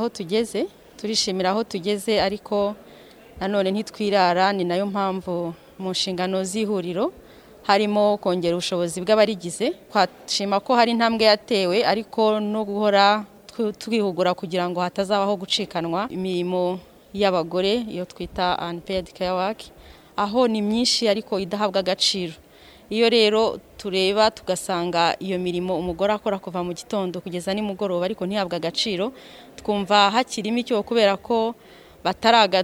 aho tugeze turishimira aho tugeze ariko nanone ntitwirara ni na yo mpamvu mu nshingano z'ihuriro harimo kongera ubushobozi bw'abarigize. Twashima ko hari intambwe yatewe ariko no guhora twihugura kugira ngo hatazabaho gucikanwa imirimo y'abagore iyo twita unpaid care aho ni myinshi ariko idahabwa agaciro. Iyo rero tureba tugasanga iyo mirimo umugore akora kuva mu gitondo kugeza nimugoroba ariko ntihabwe agaciro twumva hakirimo icyo kubera ko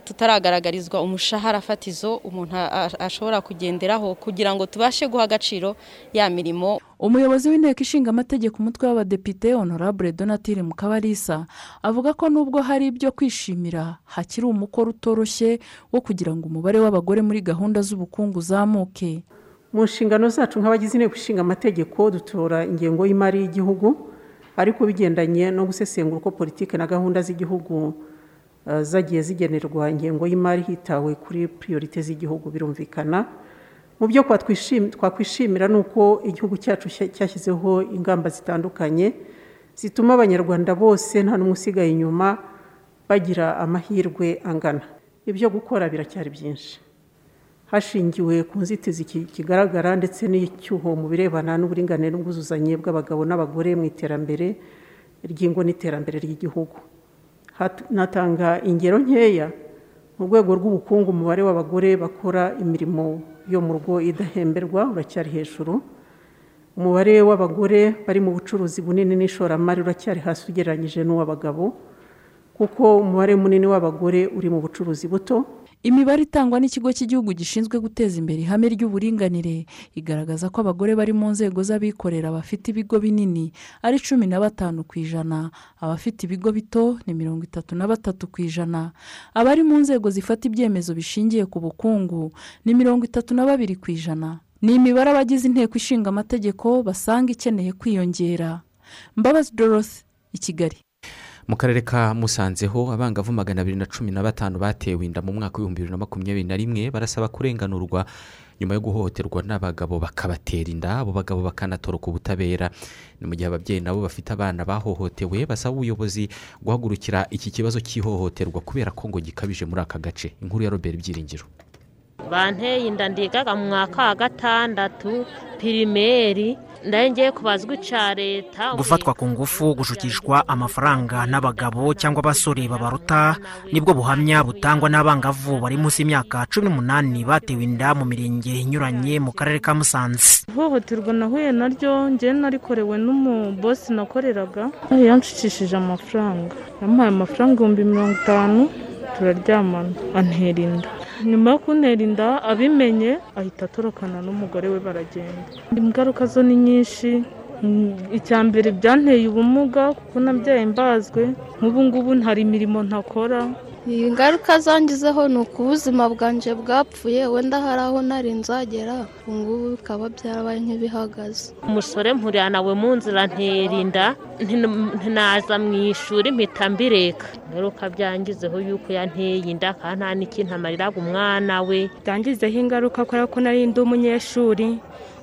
tutaragaragarizwa umushahara fatizo umuntu ashobora kugenderaho kugira ngo tubashe guha agaciro ya mirimo. Umuyobozi w'inteko ishinga amategeko umutwe w'abadepite honorable donatire mukabarisa avuga ko nubwo hari ibyo kwishimira hakiri umukoro utoroshye wo kugira ngo umubare w'abagore muri gahunda z'ubukungu uzamuke. Mu nshingano zacu nk'abagize inteko ishinga amategeko dutora ingengo y'imari y'igihugu ariko bigendanye no gusesengura uko politiki na gahunda z'igihugu zagiye zigenerwa ingengo y'imari hitawe kuri piriyorite z'igihugu birumvikana. Mu byo twakwishimira ni uko igihugu cyacu cyashyizeho ingamba zitandukanye zituma abanyarwanda bose nta n'umwe usigaye inyuma bagira amahirwe angana. Ibyo gukora biracyari byinshi. Hashingiwe ku nzitizi kigaragara ndetse n'icyuho mu birebana n'uburinganire n'ubwuzuzanye bw'abagabo n'abagore mu iterambere ry'ingo n'iterambere ry'igihugu. Natanga ingero nkeya mu rwego rw'ubukungu umubare w'abagore bakora imirimo yo mu rugo idahemberwa uracyari hejuru. Umubare w'abagore bari mu bucuruzi bunini n'ishoramari uracyari hasi ugereranyije n'uw'abagabo kuko umubare munini w'abagore uri mu bucuruzi buto. Imibare itangwa n'ikigo cy'igihugu gishinzwe guteza imbere ihame ry'uburinganire igaragaza ko abagore bari mu nzego z'abikorera bafite ibigo binini ari cumi na batanu ku ijana abafite ibigo bito ni mirongo itatu na batatu ku ijana abari mu nzego zifata ibyemezo bishingiye ku bukungu ni mirongo itatu na babiri ku ijana. Ni imibare abagize inteko ishinga amategeko basanga ikeneye kwiyongera. Mbabazi dorothe i kigali. Mu karere ka musanzeho abangavu magana abiri na cumi na batanu batewe inda mu mwaka w'ibihumbi bibiri na makumyabiri na rimwe barasaba kurenganurwa nyuma yo guhohoterwa n'abagabo bakabatera inda. Abo bagabo bakanatoroka ubutabera. Ni mu gihe ababyeyi nabo bafite abana bahohotewe basaba ubuyobozi guhagurukira iki kibazo cy'ihohoterwa kubera ko ngo gikabije muri aka gace. Inkuru ya robert byiringiro. Banteye inda ndigaga mu mwaka wa gatandatu pirimeri ngiye kubazwa icya leta gufatwa ku ngufu gushukishwa amafaranga n'abagabo cyangwa abasore babaruta ni bwo buhamya butangwa n'abangavu bari munsi y'imyaka cumi n'umunani batewe inda mu mirenge inyuranye mu karere ka musanze. Ihohoterwa nahuye naryo ngewe narikorewe n'umubosi nakoreraga. Yanshikishije amafaranga. Yamuhaye amafaranga ibihumbi mirongo itanu turaryamana antera inda. Nyuma yo kuntera inda abimenye ahita atorokana n'umugore we baragenda. Ingaruka zo ni nyinshi. Icya mbere byanteye ubumuga kuko nabyaye mbazwe. Nk'ubu ngubu hari imirimo ntakora. Ingaruka zangizeho ni uko ubuzima bwanjye bwapfuye wenda hari aho nari nzagera ubu ngubu bikaba byarabaye nk'ibihagaze. Umusore mpurira nawe mu nzira ntera inda ntinaza mu ishuri mpita mbireka. Ingaruka byangizeho yuko yanteye inda kandi nta n'ikintu amariraga umwana we. Byangizeho ingaruka kubera ko nari ndi umunyeshuri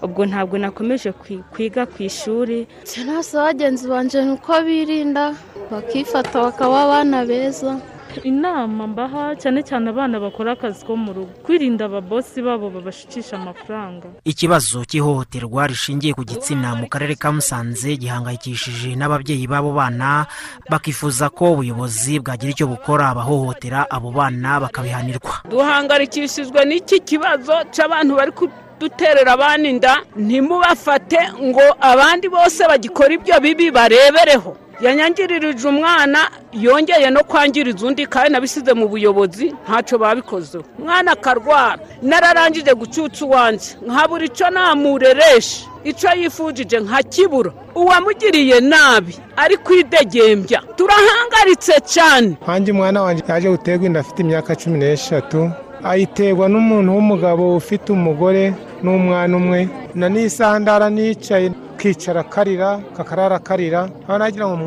ubwo ntabwo nakomeje kwiga ku ishuri. Sinasaba bagenzi banjye ni uko birinda bakifata bakaba abana beza. Inama mbaha cyane cyane abana bakora akazi ko mu rugo. Kwirinda ababosi babo babashikisha amafaranga. Ikibazo cy'ihohoterwa rishingiye ku gitsina mu karere ka musanze gihangayikishije n'ababyeyi b'abo bana bakifuza ko ubuyobozi bwagira icyo bukora abahohotera abo bana bakabihanirwa. Duhangayikishijwe n'iki kibazo cy'abantu bari duterera abana inda ntimubafate ngo abandi bose bagikora ibyo bibi barebereho. Yanyangiririje umwana yongeye no kwangiriza undi kandi nabisize mu buyobozi ntacyo babikozeho umwana akarwara. Nararangije gucutsa uwanjye. Nkabura icyo namureresha icyo yifujije nkakibura uwamugiriye nabi. Ari kwidegembya. Turahangaritse cyane. Nkange umwana wanjye yaje guterwa inda afite imyaka cumi n'eshatu. Ayiterwa n'umuntu w'umugabo ufite umugore n'umwana umwe. Na n'isaha ndara nicaye. Kicara akarira kakarara karira aho nagira ngo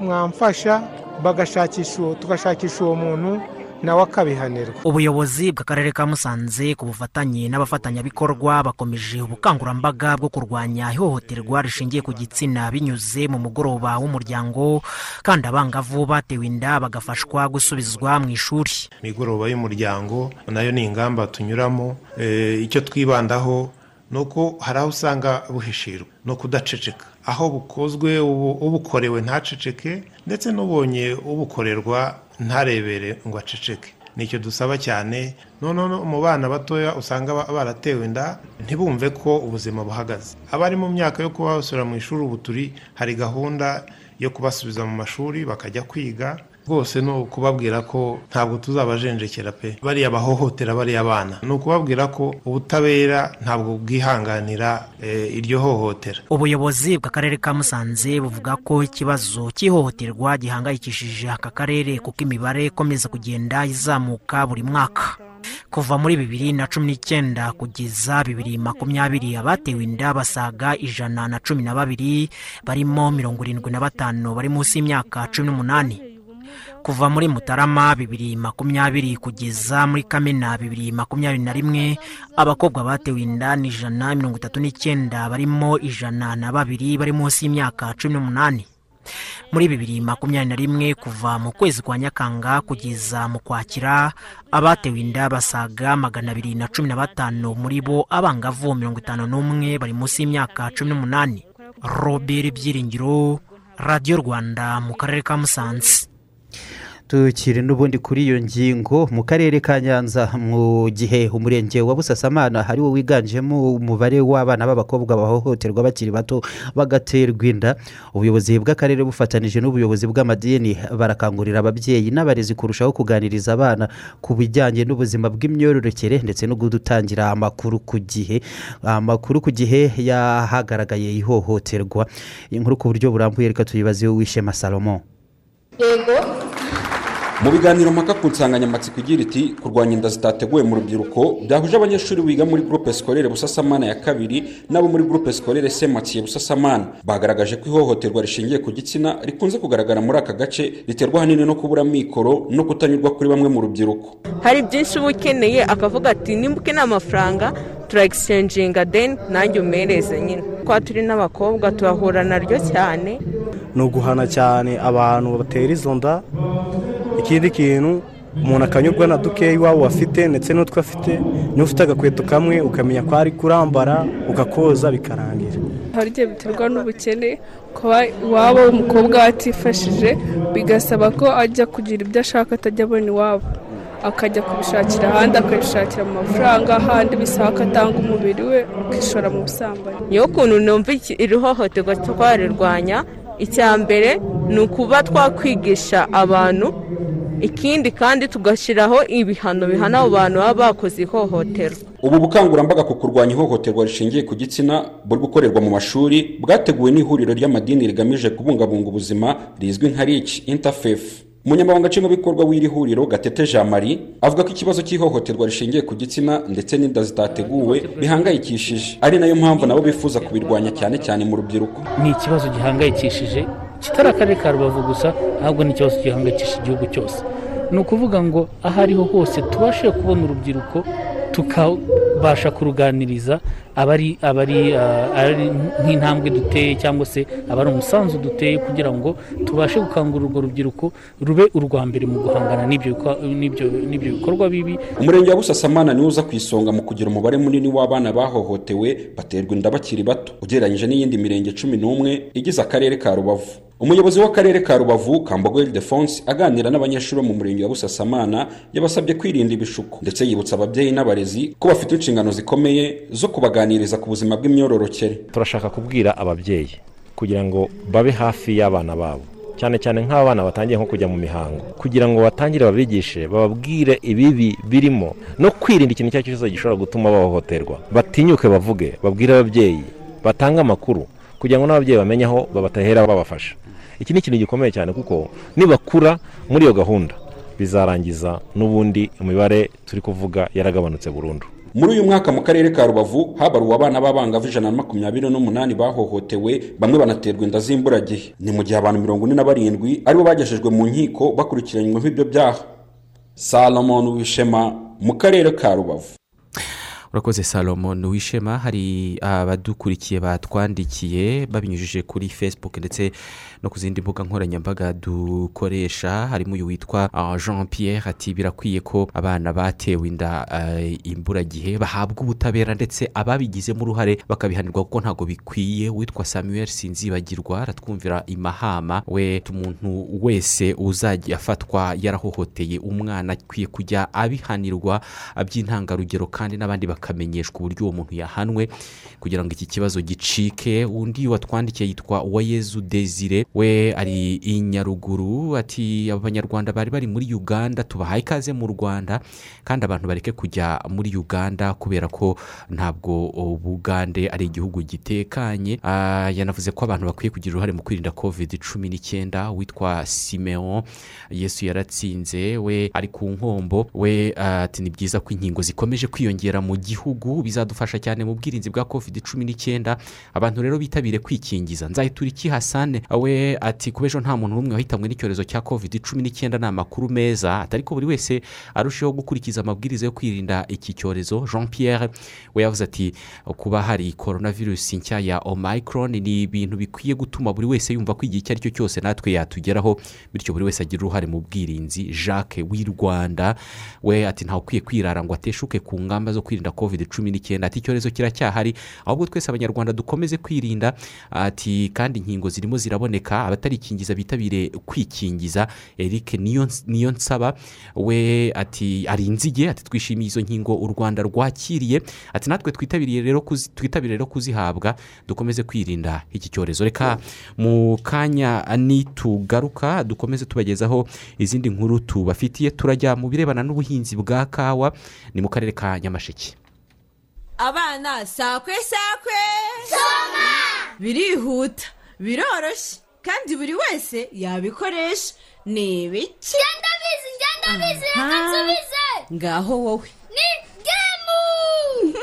mwamfasha bagashakisha tugashakisha uwo muntu nawe akabihanirwa. Ubuyobozi bw'akarere ka musanze ku bufatanye n'abafatanyabikorwa bakomeje ubukangurambaga bwo kurwanya ihohoterwa rishingiye ku gitsina binyuze mu mugoroba w'umuryango kandi abangavu batewe inda bagafashwa gusubizwa mu ishuri. Imigoroba y'umuryango na yo ni ingamba tunyuramo Eh, icyo twibandaho ni uko hari aho usanga buhishirwa no kudaceceka aho bukozwe ubu- ubukorewe ntaceceke ndetse n'ubonye ubukorerwa ntarebere ngo aceceke. Nicyo dusaba cyane. Noneho mu bana batoya usanga ba- baratewe inda ntibumve ko ubuzima buhagaze. Abari mu myaka yo kuba basubira mu ishuri ubu turi hari gahunda yo kubasubiza mu mashuri bakajya kwiga rwose ni ukubabwira ko ntabwo tuzabajenjekera pe. Bariya bahohotera bariya bana. Ni ukubabwira ko ubutabera ntabwo bwihanganira eh, iryo hohotera. Ubuyobozi bw'akarere ka musanze buvuga ko ikibazo cy'ihohoterwa gihangayikishije aka karere kuko imibare ikomeza kugenda izamuka buri mwaka. Kuva muri bibiri na cumi n'icyenda kugeza bibiri makumyabiri abatewe inda basaga ijana na cumi na babiri barimo mirongo irindwi na batanu bari munsi y'imyaka cumi n'umunani. Kuva muri mutarama bibiri makumyabiri kugeza muri kamena bibiri makumyabiri na rimwe abakobwa batewe inda ni ijana mirongo itatu n'icyenda barimo ijana na babiri bari munsi y'imyaka cumi n'umunani. Muri bibiri makumyabiri na rimwe kuva mu kwezi kwa nyakanga kugeza mu kwakira abatewe inda basaga magana abiri na cumi na batanu muri bo abangavu mirongo itanu n'umwe bari munsi y'imyaka cumi n'umunani. Robert byiringiro radiyo rwanda mu karere ka musanze. Tukiri n'ubundi kuri iyo ngingo mu karere ka nyanza mu gihe umurenge wa busasamana hari wo wiganjemo umubare w'abana b'abakobwa bahohoterwa bakiri bato bagaterwa inda. Ubuyobozi bw'akarere bufatanyije n'ubuyobozi bw'amadini barakangurira ababyeyi n'abarezi kurushaho kuganiriza abana ku bijyanye n'ubuzima bw'imyororokere ndetse no gutangira amakuru ku gihe. Amakuru ku gihe yahagaragaye ihohoterwa. Inkuru ku buryo burambuye reka tuyibazeho wishema salomo yego. Mu biganiro mpaka ku nsanganyamatsiko igira iti kurwanya inda zitateguwe mu rubyiruko byahuje abanyeshuri biga muri groupe scolaire busasamana ya kabiri n'abo muri groupe scolaire sematiye busasamana bagaragaje ko ihohoterwa rishingiye ku gitsina rikunze kugaragara muri aka gace riterwa ahanini no kubura amikoro no kutanyurwa kuri bamwe mu rubyiruko. Hari byinshi uba ukeneye akavuga ati nimba ukeneye amafaranga turagisenjinga deni nanjye umereze nyine. Kwa turi n'abakobwa turahura naryo cyane. Ni uguhana cyane abantu batera izo nda. Ikindi kintu umuntu akanyurwa na dukeya iwabo afite ndetse n'utwo afite niba ufite agakweto kamwe ukamenya ko ari kurambara ukakoza bikarangira. Hari igihe biterwa n'ubukene kuba iwabo w'umukobwa atifashije bigasaba ko ajya kugira ibyo ashaka atajya abona iwabo. Akajya kubishakira ahandi akabishakira mu mafaranga ahandi bisaba ko atanga umubiri we akishora mu busambanyi. Niyo kuntu numva iri hohoterwa twarirwanya icya mbere ni ukuba twakwigisha abantu ikindi kandi tugashyiraho ibihano bihana abo bantu baba bakoze ihohoterwa. Ubu bukangurambaga ku kurwanya ihohoterwa rishingiye ku gitsina buri gukorerwa mu mashuri bwateguwe n'ihuriro ry'amadini rigamije kubungabunga ubuzima rizwi nka rich interfaith. Umunyamabanga nshingwabikorwa w'iri huriro gatete jean marie avuga ko ikibazo cy'ihohoterwa rishingiye ku gitsina ndetse n'inda zitateguwe bihangayikishije. Ari na yo mpamvu nabo bifuza kubirwanya cyane cyane mu rubyiruko. Ni ikibazo gihangayikishije kitari akarere ka rubavu gusa ahubwo ni ikibazo gihangayikishije igihugu cyose. Ni ukuvuga ngo aho ariho hose tubashe kubona urubyiruko tukabasha kuruganiriza abari ah, ari nk'intambwe duteye cyangwa se abari umusanzu duteye kugira ngo tubashe gukangurira urwo rubyiruko rube urwa mbere mu guhangana n'ibyo bikorwa bibi. Umurenge wa busasamana niwo uza ku isonga mu kugira umubare munini w'abana bahohotewe baterwa inda bakiri bato. Ugereranyije n'iyindi mirenge cumi n'umwe igize akarere ka rubavu. Umuyobozi w'akarere ka rubavu kambogwe ildefonse aganira n'abanyeshuri bo mu murenge wa busasamana yabasabye kwirinda ibishuko ndetse yibutsa ababyeyi n'abarezi ko bafite inshingano zikomeye zo kubaganiriza ku buzima bw'imyororokere. Turashaka kubwira ababyeyi kugira ngo babe hafi y'abana babo cyane cyane nk'abana batangiye nko kujya mu mihango kugira ngo batangire babigishe bababwire ibibi birimo no kwirinda ikintu icyo ari cyo cyose gishobora gutuma bahohoterwa. Batinyuke bavuge babwire ababyeyi batange amakuru kugira ngo n'ababyeyi bamenye aho babatahera babafasha. Iki ni ikintu gikomeye cyane kuko nibakura muri iyo gahunda bizarangiza n'ubundi imibare turi kuvuga yaragabanutse burundu. Muri uyu mwaka mu karere ka rubavu habaruwe abana b'abangavu ijana na makumyabiri n'umunani bahohotewe bamwe banaterwa inda z'imburagihe. Ni mu gihe abantu mirongo ine na barindwi ari bo bagejejwe mu nkiko bakurikiranyweho ibyo byaha. Salomon wishema mu karere ka rubavu. Urakoze salomon wishema hari abadukurikiye batwandikiye babinyujije kuri facebook ndetse no ku zindi mbuga nkoranyambaga dukoresha. Harimo uyu witwa ah, jean pierre ati birakwiye ko abana batewe inda eh, imburagihe bahabwa ubutabera ndetse ababigizemo uruhare bakabihanirwa kuko ntabwo bikwiye. Witwa samuel sinzibagirwa aratwumvira imahama we umuntu wese uzajya afatwa yarahohoteye umwana akwiye kujya abihanirwa by'intangarugero kandi n'abandi bakamenyeshwa uburyo uwo muntu yahanwe kugira ngo iki kibazo gicike. Undi watwandikiye yitwa uwayezu desire we ari i nyaruguru ati abanyarwanda bari bari muri uganda tubahaye ikaze mu rwanda kandi abantu bareke kujya muri uganda kubera ko ntabwo ubugande ari igihugu gitekanye. Ah, yanavuze ko abantu bakwiye kugira uruhare mu kwirinda covid cumi n'icyenda witwa simeon. Yesu yaratsinze we ari ku nkombo. We ah, ati ni byiza ko inkingo zikomeje kwiyongera mu gihugu bizadufasha cyane mu bwirinzi bwa covid cumi n'icyenda. Abantu rero bitabire kwikingiza. Nzahitura iki hasane we ati kuba ejo nta muntu n'umwe wahitanwe n'icyorezo cya covid cumi n'icyenda ni amakuru meza. Ati ariko buri wese arushaho gukurikiza amabwiriza yo kwirinda iki cyorezo. Jean pierre we yavuze ati kuba hari korona virusi nshya ya omicron ni ibintu bikwiye gutuma buri wese yumva ko igihe icyo ari cyo cyose natwe yatugeraho. Bityo buri wese agira uruhare mu bwirinzi. Jacques w'i rwanda we ati ntawe ukwiye kwirara ngo ateshuke ku ngamba zo kwirinda covid cumi n'icyenda. Ati icyorezo kiracyahari ahubwo twese abanyarwanda dukomeze kwirinda. Ati kandi inkingo zirimo ziraboneka abatarikingiza bitabire kwikingiza. Eric niyo nsaba we ati ari inzige? Ati twishimiye izo nkingo u rwanda rwakiriye. Ati natwe twitabiriye rero twitabire rero kuzihabwa dukomeze kwirinda iki cyorezo. Reka mu kanya nitugaruka dukomeze tubagezaho izindi nkuru tubafitiye. Turajya mu birebana n'ubuhinzi bwa kawa ni mu karere ka nyamasheke. Abana sakwe sakwe. Birihuta biroroshye kandi buri wese yabikoresha. Ni ibiki? Ndabizi ndabizi Aha. reka nsubize. Ngaho wowe. Ni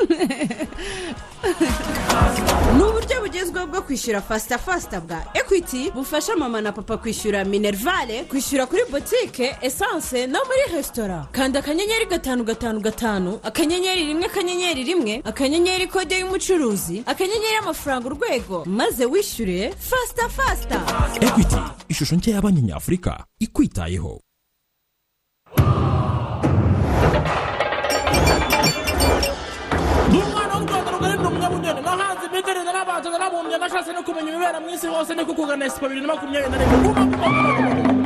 ni uburyo bugezweho bwo kwishyura fasita fasita bwa ekwiti bufasha mama na papa kwishyura minerivare kwishyura kuri botike esanse no muri resitora kanda akanyenyeri gatanu gatanu gatanu akanyenyeri rimwe akanyenyeri rimwe akanyenyeri kode y'umucuruzi akanyenyeri amafaranga urwego. Maze wishyure fasita fasita ekwiti ishusho nshya ya banki nyafurika ikwitayeho. Narabanza narabumbye nashatse no kumenya ibibera mu isi hose niko kugana esipo bibiri na makumyabiri na rimwe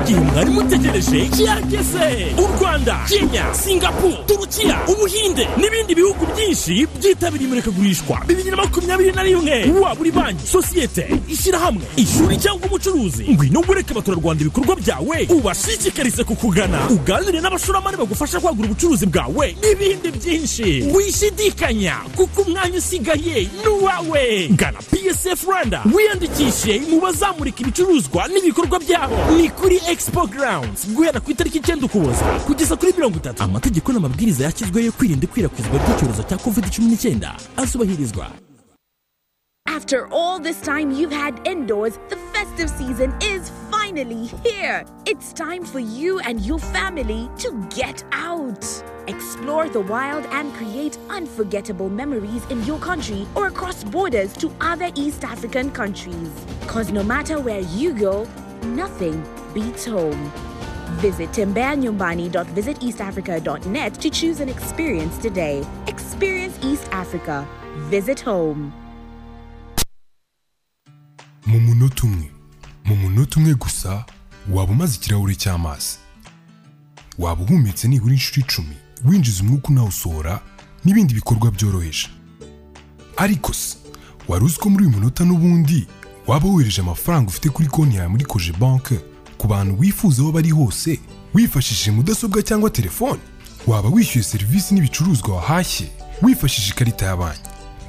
igihe mwari mutegereje cyageze u rwanda kenya singapuru turukiya ubuhinde n'ibindi bihugu byinshi byitabiriye imurikagurishwa. Bibiri na makumyabiri na rimwe. Waba uri banki sosiyete ishyirahamwe ishuri cyangwa umucuruzi. Ngwino wereke abaturarwanda ibikorwa byawe ubashishikarize kukugana. Uganire n'abashoramari bagufasha kwagura ubucuruzi bwawe. N'ibindi byinshi. Wishidikanya kuko umwanya usigaye ni uwawe. Gana psf rwanda. Wiyandikishe mu bazamurika ibicuruzwa n'ibikorwa byabo ni kuri expo grounds guhera ku itariki icyenda ukuboza kugeza kuri mirongo itatu amategeko n'amabwiriza yashyizweho yo kwirinda ikwirakwizwa ry'icyorezo cya covid cumi n'icyenda azubahirizwa After all this time you've had indoors, the festive season is finally here. It's time for you and your family to get out. Explore the wild and create unforgettable memories in your country or across borders to other East African countries. Because no matter where you go, nothing beats home. Visit timbeanyumbani.visiteastafrica.net to choose an experience today. Experience East Africa. Visit home. mu munota umwe mu munota umwe gusa waba umaze ikirahure cy'amazi waba uhumetse nibura inshuro icumi winjiza umwuka unawusohora n'ibindi bikorwa byoroheje ariko se wari uzi ko muri uyu munota n'ubundi waba wohereje amafaranga ufite kuri konti yawe muri koje banke ku bantu wifuza aho bari hose wifashishije mudasobwa cyangwa telefone? Waba wishyuye serivisi n'ibicuruzwa wahashye wifashishije ikarita ya banki?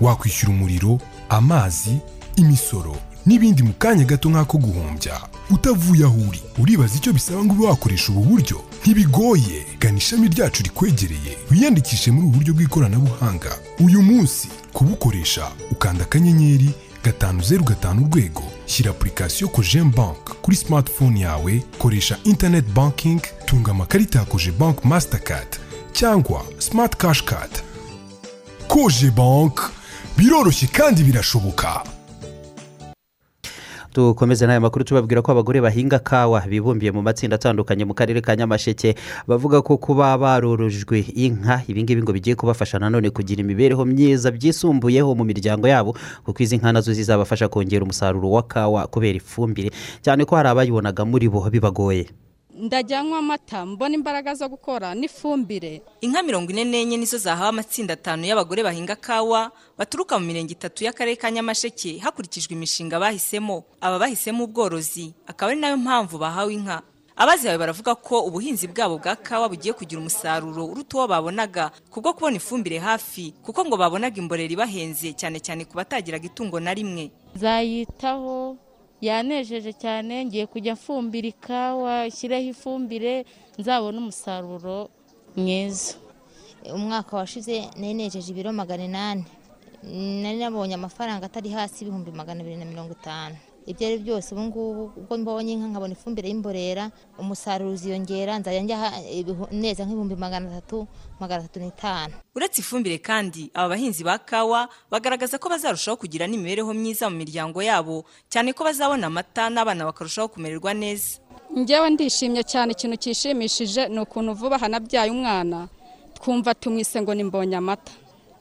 Wakwishyura umuriro amazi imisoro n'ibindi mu kanya gato nk'ako guhumbya. Utavuye aho uri uribaza icyo bisaba ngo ube wakoresha ubu buryo? Ntibigoye. Gana ishami ryacu rikwegereye wiyandikishe muri ubu buryo bw'ikoranabuhanga. Uyu munsi kubukoresha ukanda akanyenyeri gatanu zeru gatanu urwego shyira apurikasiyo kojemu banki kuri smartphone yawe koresha internet banking tunga amakarita ya koje banki masitakadi cyangwa simati kashi kadi koje banki biroroshye kandi birashoboka dukomeze n'aya makuru tubabwira ko abagore bahinga kawa bibumbiye mu matsinda atandukanye mu karere ka nyamasheke bavuga ko kuba barorojwe inka ibingibi ngo bigiye kubafasha nanone kugira imibereho myiza byisumbuyeho mu miryango yabo kuko izi nka na zo zizabafasha kongera umusaruro wa kawa kubera ifumbire. Cyane ko hari abayibonaga muri bo bibagoye. Ndajyanywa amata mbona imbaraga zo gukora n'ifumbire. Inka mirongo ine n'enye nizo zahawe amatsinda atanu y'abagore bahinga kawa baturuka mu mirenge itatu y'akarere ka nyamasheke hakurikijwe imishinga bahisemo. Aba bahisemo ubworozi akaba ari na yo mpamvu bahawe inka. Abazihawe baravuga ko ubuhinzi bwabo bwa kawa bugiye kugira umusaruro uruta uwo babonaga kubwo kubona ifumbire hafi kuko ngo babonaga imborera ibahenze cyane cyane ku batagiraga itungo na rimwe. Nzayitaho yanejeje cyane ngiye kujya mfumbira ikawa ishyireho ifumbire nzabona umusaruro mwiza. Umwaka washize nari nejeje ibiro magana inani nari nabonye amafaranga atari hasi ibihumbi magana abiri na mirongo itanu. Ibyo ari byose ubu ngubu ubwo mbonye inka nkabona ifumbire y'imborera umusaruro uziyongera nzajya njya neza nk'ibihumbi magana atatu magana atatu n'itanu. Uretse ifumbire kandi aba bahinzi ba kawa bagaragaza ko bazarushaho kugira n'imibereho myiza mu miryango yabo cyane ko bazabona amata n'abana bakarushaho kumererwa neza. Ngewe ndishimye cyane ikintu cyishimishije ni ukuntu vuba hanabyaye umwana. Twumva tumwise ngo ni mbonye amata.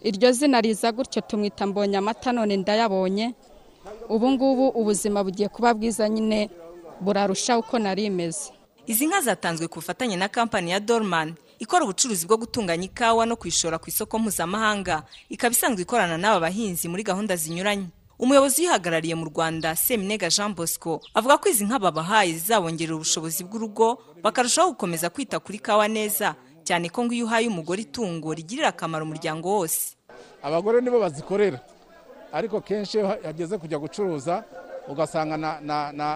Iryo zina riza gutyo tumwita mbonye amata none ndayabonye. Ubu ngubu ubuzima bugiye kuba bwiza nyine burarushaho uko nari imeze. Izi nka zatanzwe ku bufatanye na kampani ya dorman ikora ubucuruzi bwo gutunganya ikawa no kuyishora ku isoko mpuzamahanga. Ikaba isanzwe ikorana n'aba bahinzi muri gahunda zinyuranye. Umuyobozi uyihagarariye mu rwanda seminega jean bosco avuga ko izi nka babahaye zizabongerera ubushobozi bw'urugo bakarushaho gukomeza kwita kuri kawa neza cyane ko ngo iyo uhaye umugore itungo rigirira akamaro umuryango wose. Abagore nibo bazikorera. Ariko kenshi iyo hageze kujya gucuruza ugasanga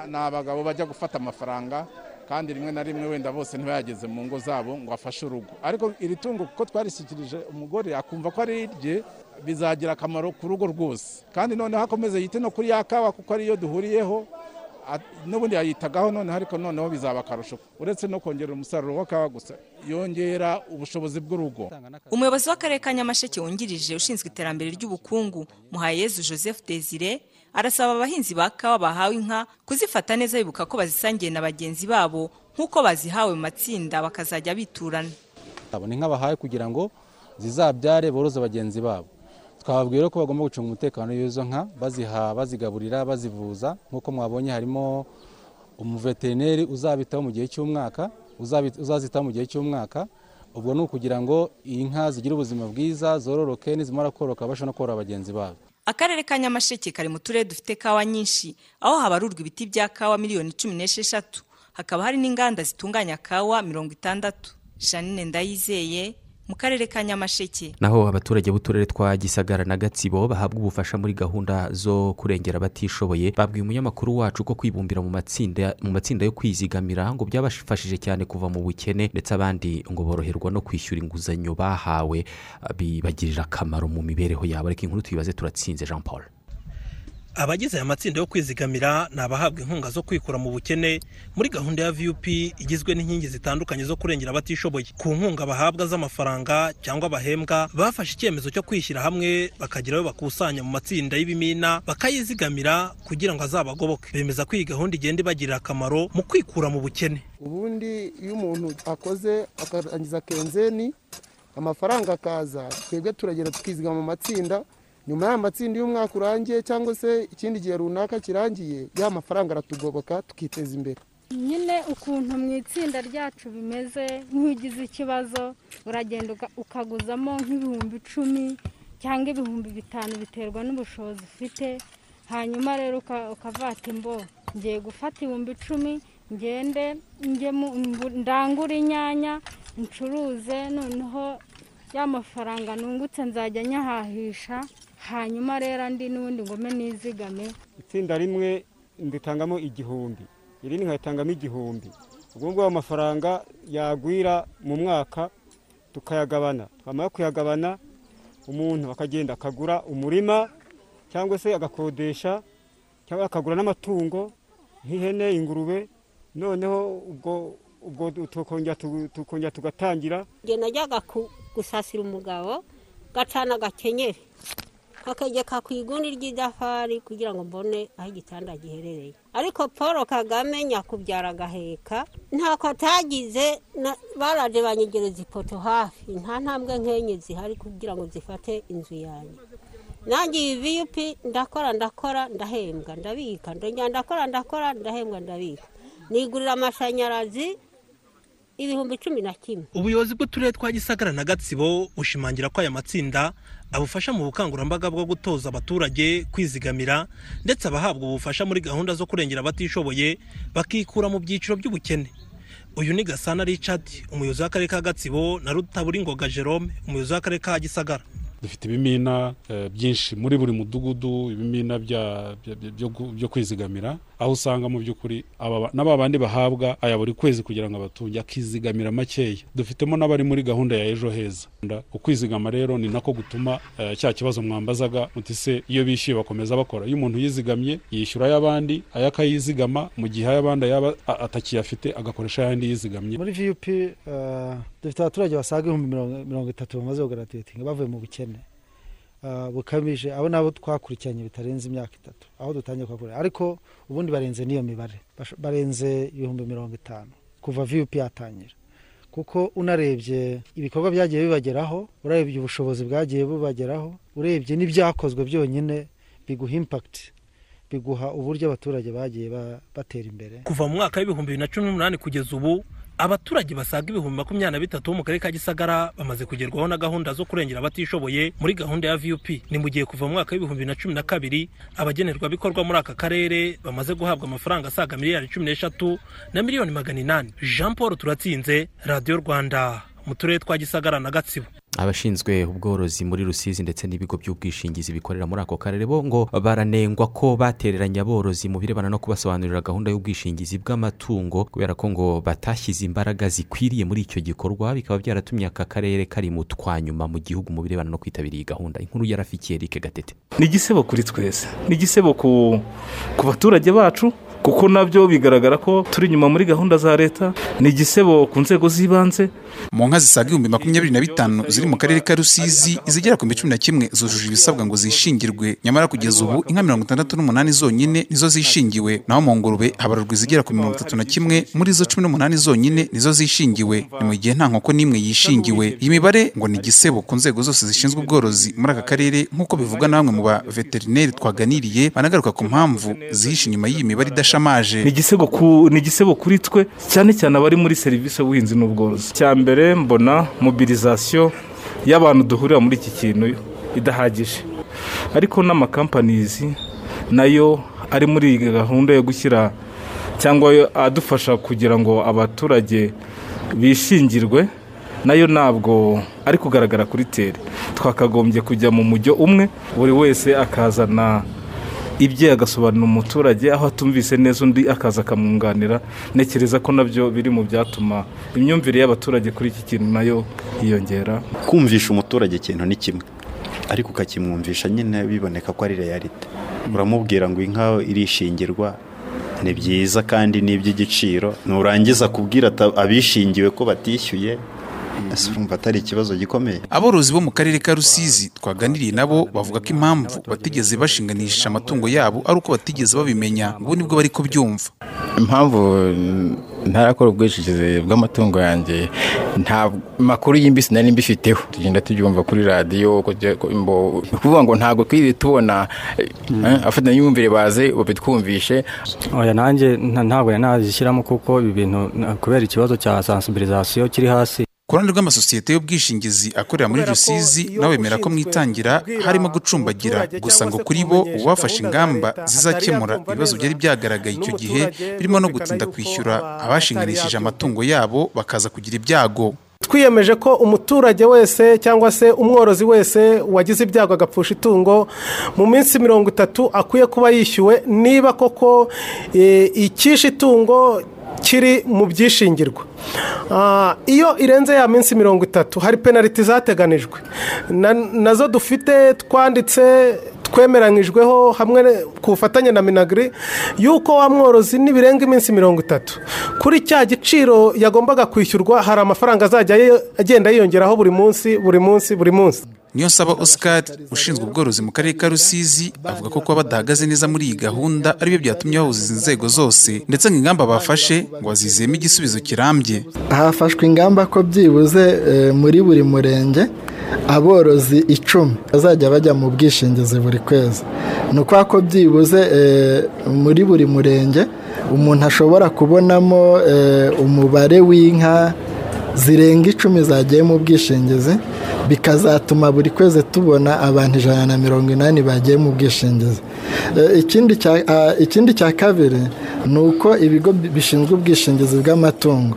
ni abagabo bajya gufata amafaranga kandi rimwe na rimwe wenda bose ntibayageze mu ngo zabo ngo afashe urugo. Ariko iri tungo kuko twarishyikirije umugore akumva ko ari irye bizagira akamaro ku rugo rwose. Kandi noneho akomeze yite no kuri ya kawa kuko ariyo duhuriyeho n'ubundi yayitagaho noneho ariko noneho bizaba akarusho uretse no kongera umusaruro wa kawa gusa yongera ubushobozi bw'urugo. Umuyobozi w'akarere ka nyamasheke wungirije ushinzwe iterambere ry'ubukungu muhayezu joseph desire arasaba abahinzi ba kawa bahawe inka kuzifata neza bibuka ko bazisangiye na bagenzi babo nk'uko bazihawe mu matsinda bakazajya biturana. Ni inka bahawe kugira ngo zizabyare boroze bagenzi babo. Twababwira ko bagomba gucunga umutekano w'izo nka baziha bazigaburira bazivuza. Nk'uko mwabonye harimo umuveterineri uzabitaho mu gihe cy'umwaka uzazitaho mu gihe cy'umwaka. Ubwo ni ukugira ngo iyi nka zigire ubuzima bwiza zororoke nizimara koroka babashe no korora bagenzi babo. Akarere ka nyamasheke kari mu turere dufite kawa nyinshi. Aho habarurwa ibiti bya kawa miliyoni cumi n'esheshatu. Hakaba hari n'inganda zitunganya kawa mirongo itandatu. Janine ndayizeye mu karere ka nyamasheke. Naho abaturage b'uturere twa gisagara na gatsibo bahabwa ubufasha muri gahunda zo kurengera abatishoboye. Babwiye umunyamakuru wacu ko kwibumbira mu matsinda mu matsinda yo kwizigamira ngo byabafashije cyane kuva mu bukene ndetse abandi ngo boroherwa no kwishyura inguzanyo bahawe bibagirira akamaro mu mibereho yabo. Reka inkuru tuyibaze turatsinze jean paul abagize aya matsinda yo kwizigamira ni abahabwa inkunga zo kwikura mu bukene muri gahunda ya vup igizwe n'inkingi zitandukanye zo kurengera abatishoboye. Ku nkunga bahabwa z'amafaranga cyangwa bahembwa bafashe icyemezo cyo kwishyira hamwe bakagira ayo bakusanya mu matsinda y'ibimina bakayizigamira kugira ngo azabagoboke. Bemeza ko iyi gahunda igenda ibagirira akamaro mu kwikura mu bukene. Ubundi iyo umuntu akoze akarangiza kenzeni amafaranga akaza twebwe turagenda tukizigama mu matsinda nyuma y'aya matsinda y'umwaka urangiye cyangwa se ikindi gihe runaka kirangiye ya mafaranga aratugoboka tukiteza imbere. Nyine ukuntu mu itsinda ryacu bimeze nk'ugize ikibazo uragenda ukaguzamo nk'ibihumbi icumi cyangwa ibihumbi bitanu biterwa n'ubushobozi ufite hanyuma rero ukavata imbo. Ngiye gufata ibihumbi icumi ngende ndangure inyanya ncuruze noneho ya mafaranga nungutse nzajya nyahahisha. Hanyuma rero andi n'ubundi ngome nizigame. Itsinda rimwe nditangamo igihumbi. Irindi nkayitangamo igihumbi. Ubwo ngubwo amafaranga yagwira mu mwaka tukayagabana. Twamara kuyagabana umuntu akagenda akagura umurima cyangwa se agakodesha cyangwa akagura n'amatungo nk'ihene ingurube. Noneho ubwo ubwo tukongera tu- tukongera tugatangira. Njye najyaga ku- gusasira umugabo gacana agakenyeri kakegeka ku igundi ry'idafari kugira ngo mbone aho igitanda giherereye. Ariko paul kagame nyakubyara agaheka ntako atagize baraje banyegereza ipoto hafi. Nta ntambwe nk'enye zihari kugira ngo zifate inzu yanjye. Nanjye iyi viyupi ndakora ndakora ndahembwa ndabika. Ndongera ndakora ndakora ndahembwa ndabika. Nigurira amashanyarazi ibihumbi cumi na kimwe. Ubuyobozi bw'uturere twa gisagara na gatsibo bushimangira ko aya matsinda abufasha mu bukangurambaga bwo gutoza abaturage kwizigamira ndetse abahabwa ubufasha muri gahunda zo kurengera abatishoboye bakikura mu byiciro by'ubukene. Uyu ni gasana richard umuyobozi w'akarere ka gatsibo na rutaburingoga jerome umuyobozi w'akarere ka gisagara. Dufite ibimina eh, byinshi muri buri mudugudu ibimina byo kwizigamira aho usanga mu by'ukuri aba ba- n'aba bandi bahabwa aya buri kwezi kugira ngo abatunge akizigamira makeya. Dufitemo n'abari muri gahunda ya ejo heza. Ukwizigama rero ni nako gutuma eh, cya kibazo mwambazaga muti se iyo bishyuye bakomeza bakora. Iyo umuntu yizigamye yishyura ay'abandi aya akayizigama mu gihe ay'abandi yaba atakiyafite agakoresha ayandi yizigamye. Muri vup eh, dufite abaturage basaga ibihumbi mirongo- itatu bamaze kugaratitinga bavuye mu bukene. Bukabije. Abo nabo twakurikiranye bitarenze imyaka itatu. Aho dutangiye kubakorera ariko ubundi barenze n'iyo mibare. Barenze ibihumbi mirongo itanu. Kuva vup yatangira. Kuko unarebye ibikorwa byagiye bibageraho urebye ubushobozi bwagiye bubageraho urebye n'ibyakozwe byonyine biguha impakiti biguha uburyo abaturage bagiye ba- batera imbere. Kuva mu mwaka w'ibihumbi bibiri na cumi n'umunani kugeza ubu abaturage basaga ibihumbi makumyabiri na bitatu bo mu karere ka gisagara bamaze kugerwaho na gahunda zo kurengera abatishoboye muri gahunda ya vup ni mu gihe kuva mu mwaka w'ibihumbi bibiri na cumi na kabiri abagenerwabikorwa muri aka karere bamaze guhabwa amafaranga asaga miliyari cumi n'eshatu na miliyoni magana inani. Jean paul turatsinze radiyo rwanda mu turere twa gisagara na gatsibo. Abashinzwe ubworozi muri rusizi ndetse n'ibigo by'ubwishingizi bikorera muri ako karere bo ngo baranengwa ko batereranye aborozi mu birebana no kubasobanurira gahunda y'ubwishingizi bw'amatungo kubera ko ngo batashyize imbaraga zikwiriye muri icyo gikorwa bikaba byaratumye aka karere kari mu twanyuma mu gihugu mu birebana no kwitabira iyi gahunda. Inkuru yarafikiye Eric gatete. Ni igisebo kuri twese. Ni igisebo ku baturage bacu kuko na byo bigaragara ko turi inyuma muri gahunda za leta. Ni igisebo ku nzego z'ibanze mu nka zisaga ibihumbi makumyabiri na bitanu ziri mu karere ka rusizi izigera ku bihumbi cumi na kimwe zujuje ibisabwa ngo zishingirwe. Nyamara kugeza ubu inka mirongo itandatu n'umunani zonyine nizo zishingiwe. Naho mu ngurube habarurwa izigera ku mirongo itatu na kimwe muri zo cumi n'umunani zonyine nizo zishingiwe. Ni mu gihe nta nkoko n'imwe yishingiwe. Iyi mibare ngo ni igisebo ku nzego zose zishinzwe ubworozi muri aka karere nk'uko bivugwa na bamwe mu ba veterineri twaganiriye banagaruka ku mpamvu zihishe inyuma y'iyi mibare idashamaje. Ni igisebo kuri twe cyane cyane abari muri serivisi y'ubuhinzi n'ubworozi. Mbere mbona mobilizasiyo y'abantu duhurira muri iki kintu idahagije. Ariko n'amakampanizi na yo ari muri iyi gahunda yo gushyira cyangwa adufasha kugira ngo abaturage bishingirwe na yo ntabwo ari kugaragara kuri tere twakagombye kujya mu mujyo umwe buri wese akazana ibye agasobanurira umuturage aho atumvise neza undi akaza akamwunganira ntekereza ko na byo biri mu byatuma imyumvire y'abaturage kuri iki kintu na yo yiyongera. Kumvisha umuturage ikintu ni kimwe ariko ukakimwumvisha nyine biboneka ko ari realite uramubwira ngo inka irishingirwa ni byiza kandi ni iby'igiciro nurangiza kubwira abishingiwe ko batishyuye urumva atari ikibazo gikomeye. Aborozi bo mu karere ka rusizi twaganiriye nabo bavuga ko impamvu batigeze bashinganisha amatungo yabo ari uko batigeze babimenya ubu ni bwo bari kubyumva. Impamvu ntarakora ubwishingizi bw'amatungo yanjye nta makuru y'imbisi nari mbifiteho. Tugenda tubyumva kuri radiyo ni ukuvuga ngo ntabwo twigeze tubona eh, abafatanyabibumbire baze babitwumvishe oya nanjye nta- ntabwo nari nazishyiramo kuko ibi bintu kubera ikibazo cya sansibirizasiyo kiri hasi ku ruhande rw'amasosiyete y'ubwishingizi akorera muri rusizi nabo bemera ko mu itangira harimo gucumbagira. gusa ngo kuri bo ubu bafashe ingamba zizakemura ibibazo byari byagaragaye icyo gihe birimo no gutinda kwishyura abashinganishije amatungo yabo bakaza kugira ibyago. Twiyemeje ko umuturage wese cyangwa se umworozi wese wagize ibyago agapfusha itungo mu minsi mirongo itatu akwiye kuba yishyuwe. Niba koko eh, icyishe itungo kiri mu byishingirwa. Ah, iyo irenze ya minsi mirongo itatu hari penaliti zateganijwe. Na- na zo dufite twanditse twemeranyijweho hamwe ku bufatanye na minagiri y'uko wa mworozi nibirenga iminsi mirongo itatu. Kuri cya giciro yagombaga kwishyurwa hari amafaranga azajya agenda yiyongeraho buri munsi buri munsi buri munsi. Niyo saba oscar ushinzwe ubworozi mu karere ka rusizi avuga ko kuba badahagaze neza muri iyi gahunda ari byo byatumye bahuza izi nzego zose ndetse ngo ingamba bafashe ngo bazizeyemo igisubizo kirambye. Hafashwe ingamba ko byibuze eh, muri buri murenge aborozi icumi bazajya bajya mu bwishingizi buri kwezi. Ni ukuvuga ko byibuze eh, muri buri murenge umuntu ashobora kubonamo eh, umubare w'inka zirenga icumi zagiye mu bwishingizi bikazatuma buri kwezi tubona abantu ijana na mirongo inani bagiye mu bwishingizi. Eh, ah, ikindi cya kabiri ni uko ibigo bi- bishinzwe ubwishingizi bw'amatungo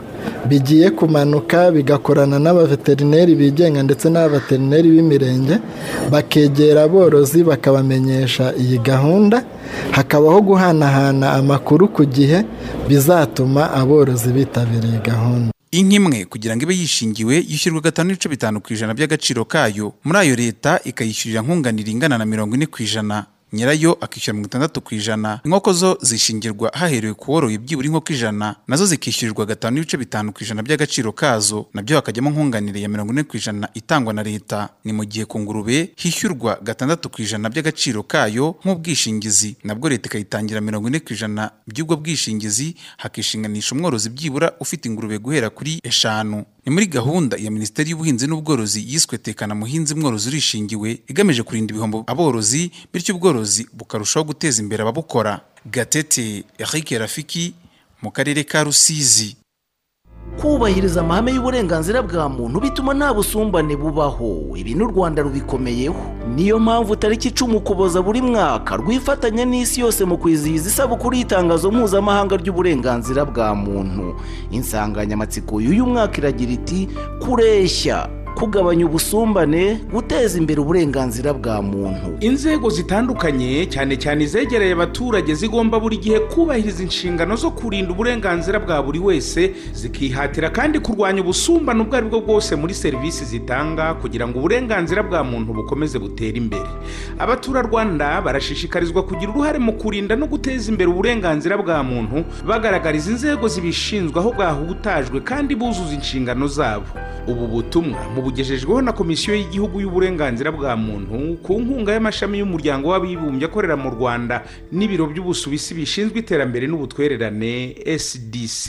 bigiye kumanuka bigakorana n'abaveterineri bigenga ndetse n'abaveterineri b'imirenge bakegera aborozi bakabamenyesha iyi gahunda hakabaho guhanahana amakuru ku gihe bizatuma aborozi bitabira iyi gahunda. Inka imwe kugira ngo ibe yishingiwe yishyurwa gatanu n'ibice bitanu ku ijana by'agaciro kayo. Muri ayo leta ikayishyurira nkunganire ingana na mirongo ine ku ijana. Nyirayo akishyura mirongo itandatu ku ijana. Inkoko zo zishingirwa haherewe ku woroye byibura inkoko ijana na zo zikishyurirwa gatanu n'ibice bitanu ku ijana by'agaciro kazo na byo hakajyamo nkunganire ya mirongo ine ku ijana itangwa na leta. Ni mu gihe ku ngurube hishyurwa gatandatu ku ijana by'agaciro kayo nk'ubwishingizi nabwo leta ikayitangira mirongo ine ku ijana by'ubwo bwishingizi hakishinganisha umworozi byibura ufite ingurube guhera kuri eshanu. Ni muri gahunda ya minisiteri y'ubuhinzi n'ubworozi yiswe tekana muhinzi mworozi urishingiwe igamije kurinda ibihombo aborozi bityo ubworozi bukarushaho guteza imbere ababukora. Gatete eric rafiki mu karere ka rusizi. Kubahiriza amahame y'uburenganzira bwa muntu bituma nta busumbane bubaho. Ibi n'u rwanda rubikomeyeho. Niyo mpamvu tariki icumi ukuboza buri mwaka rwifatanya n'isi yose mu kwizihiza isabukuru y'itangazo mpuzamahanga ry'uburenganzira bwa muntu. Insanganyamatsiko y'uyu mwaka iragira iti kureshya kugabanya ubusumbane guteza imbere uburenganzira bwa muntu. Inzego zitandukanye cyane cyane izegereye abaturage zigomba buri gihe kubahiriza inshingano zo kurinda uburenganzira bwa buri wese zikihatira kandi kurwanya ubusumbane ubwo ari bwo bwose muri serivisi zitanga kugira ngo uburenganzira bwa muntu bukomeze butere imbere. Abaturarwanda barashishikarizwa kugira uruhare mu kurinda no guteza imbere uburenganzira bwa muntu bagaragariza inzego zibishinzwe aho bwahutajwe kandi buzuza inshingano zabo. Ubu butumwa mubugejejweho na komisiyo y'igihugu y'uburenganzira bwa muntu ku nkunga y'amashami y'umuryango w'abibumbye akorera mu rwanda n'ibiro by'ubusuwisi bishinzwe iterambere n'ubutwererane sdc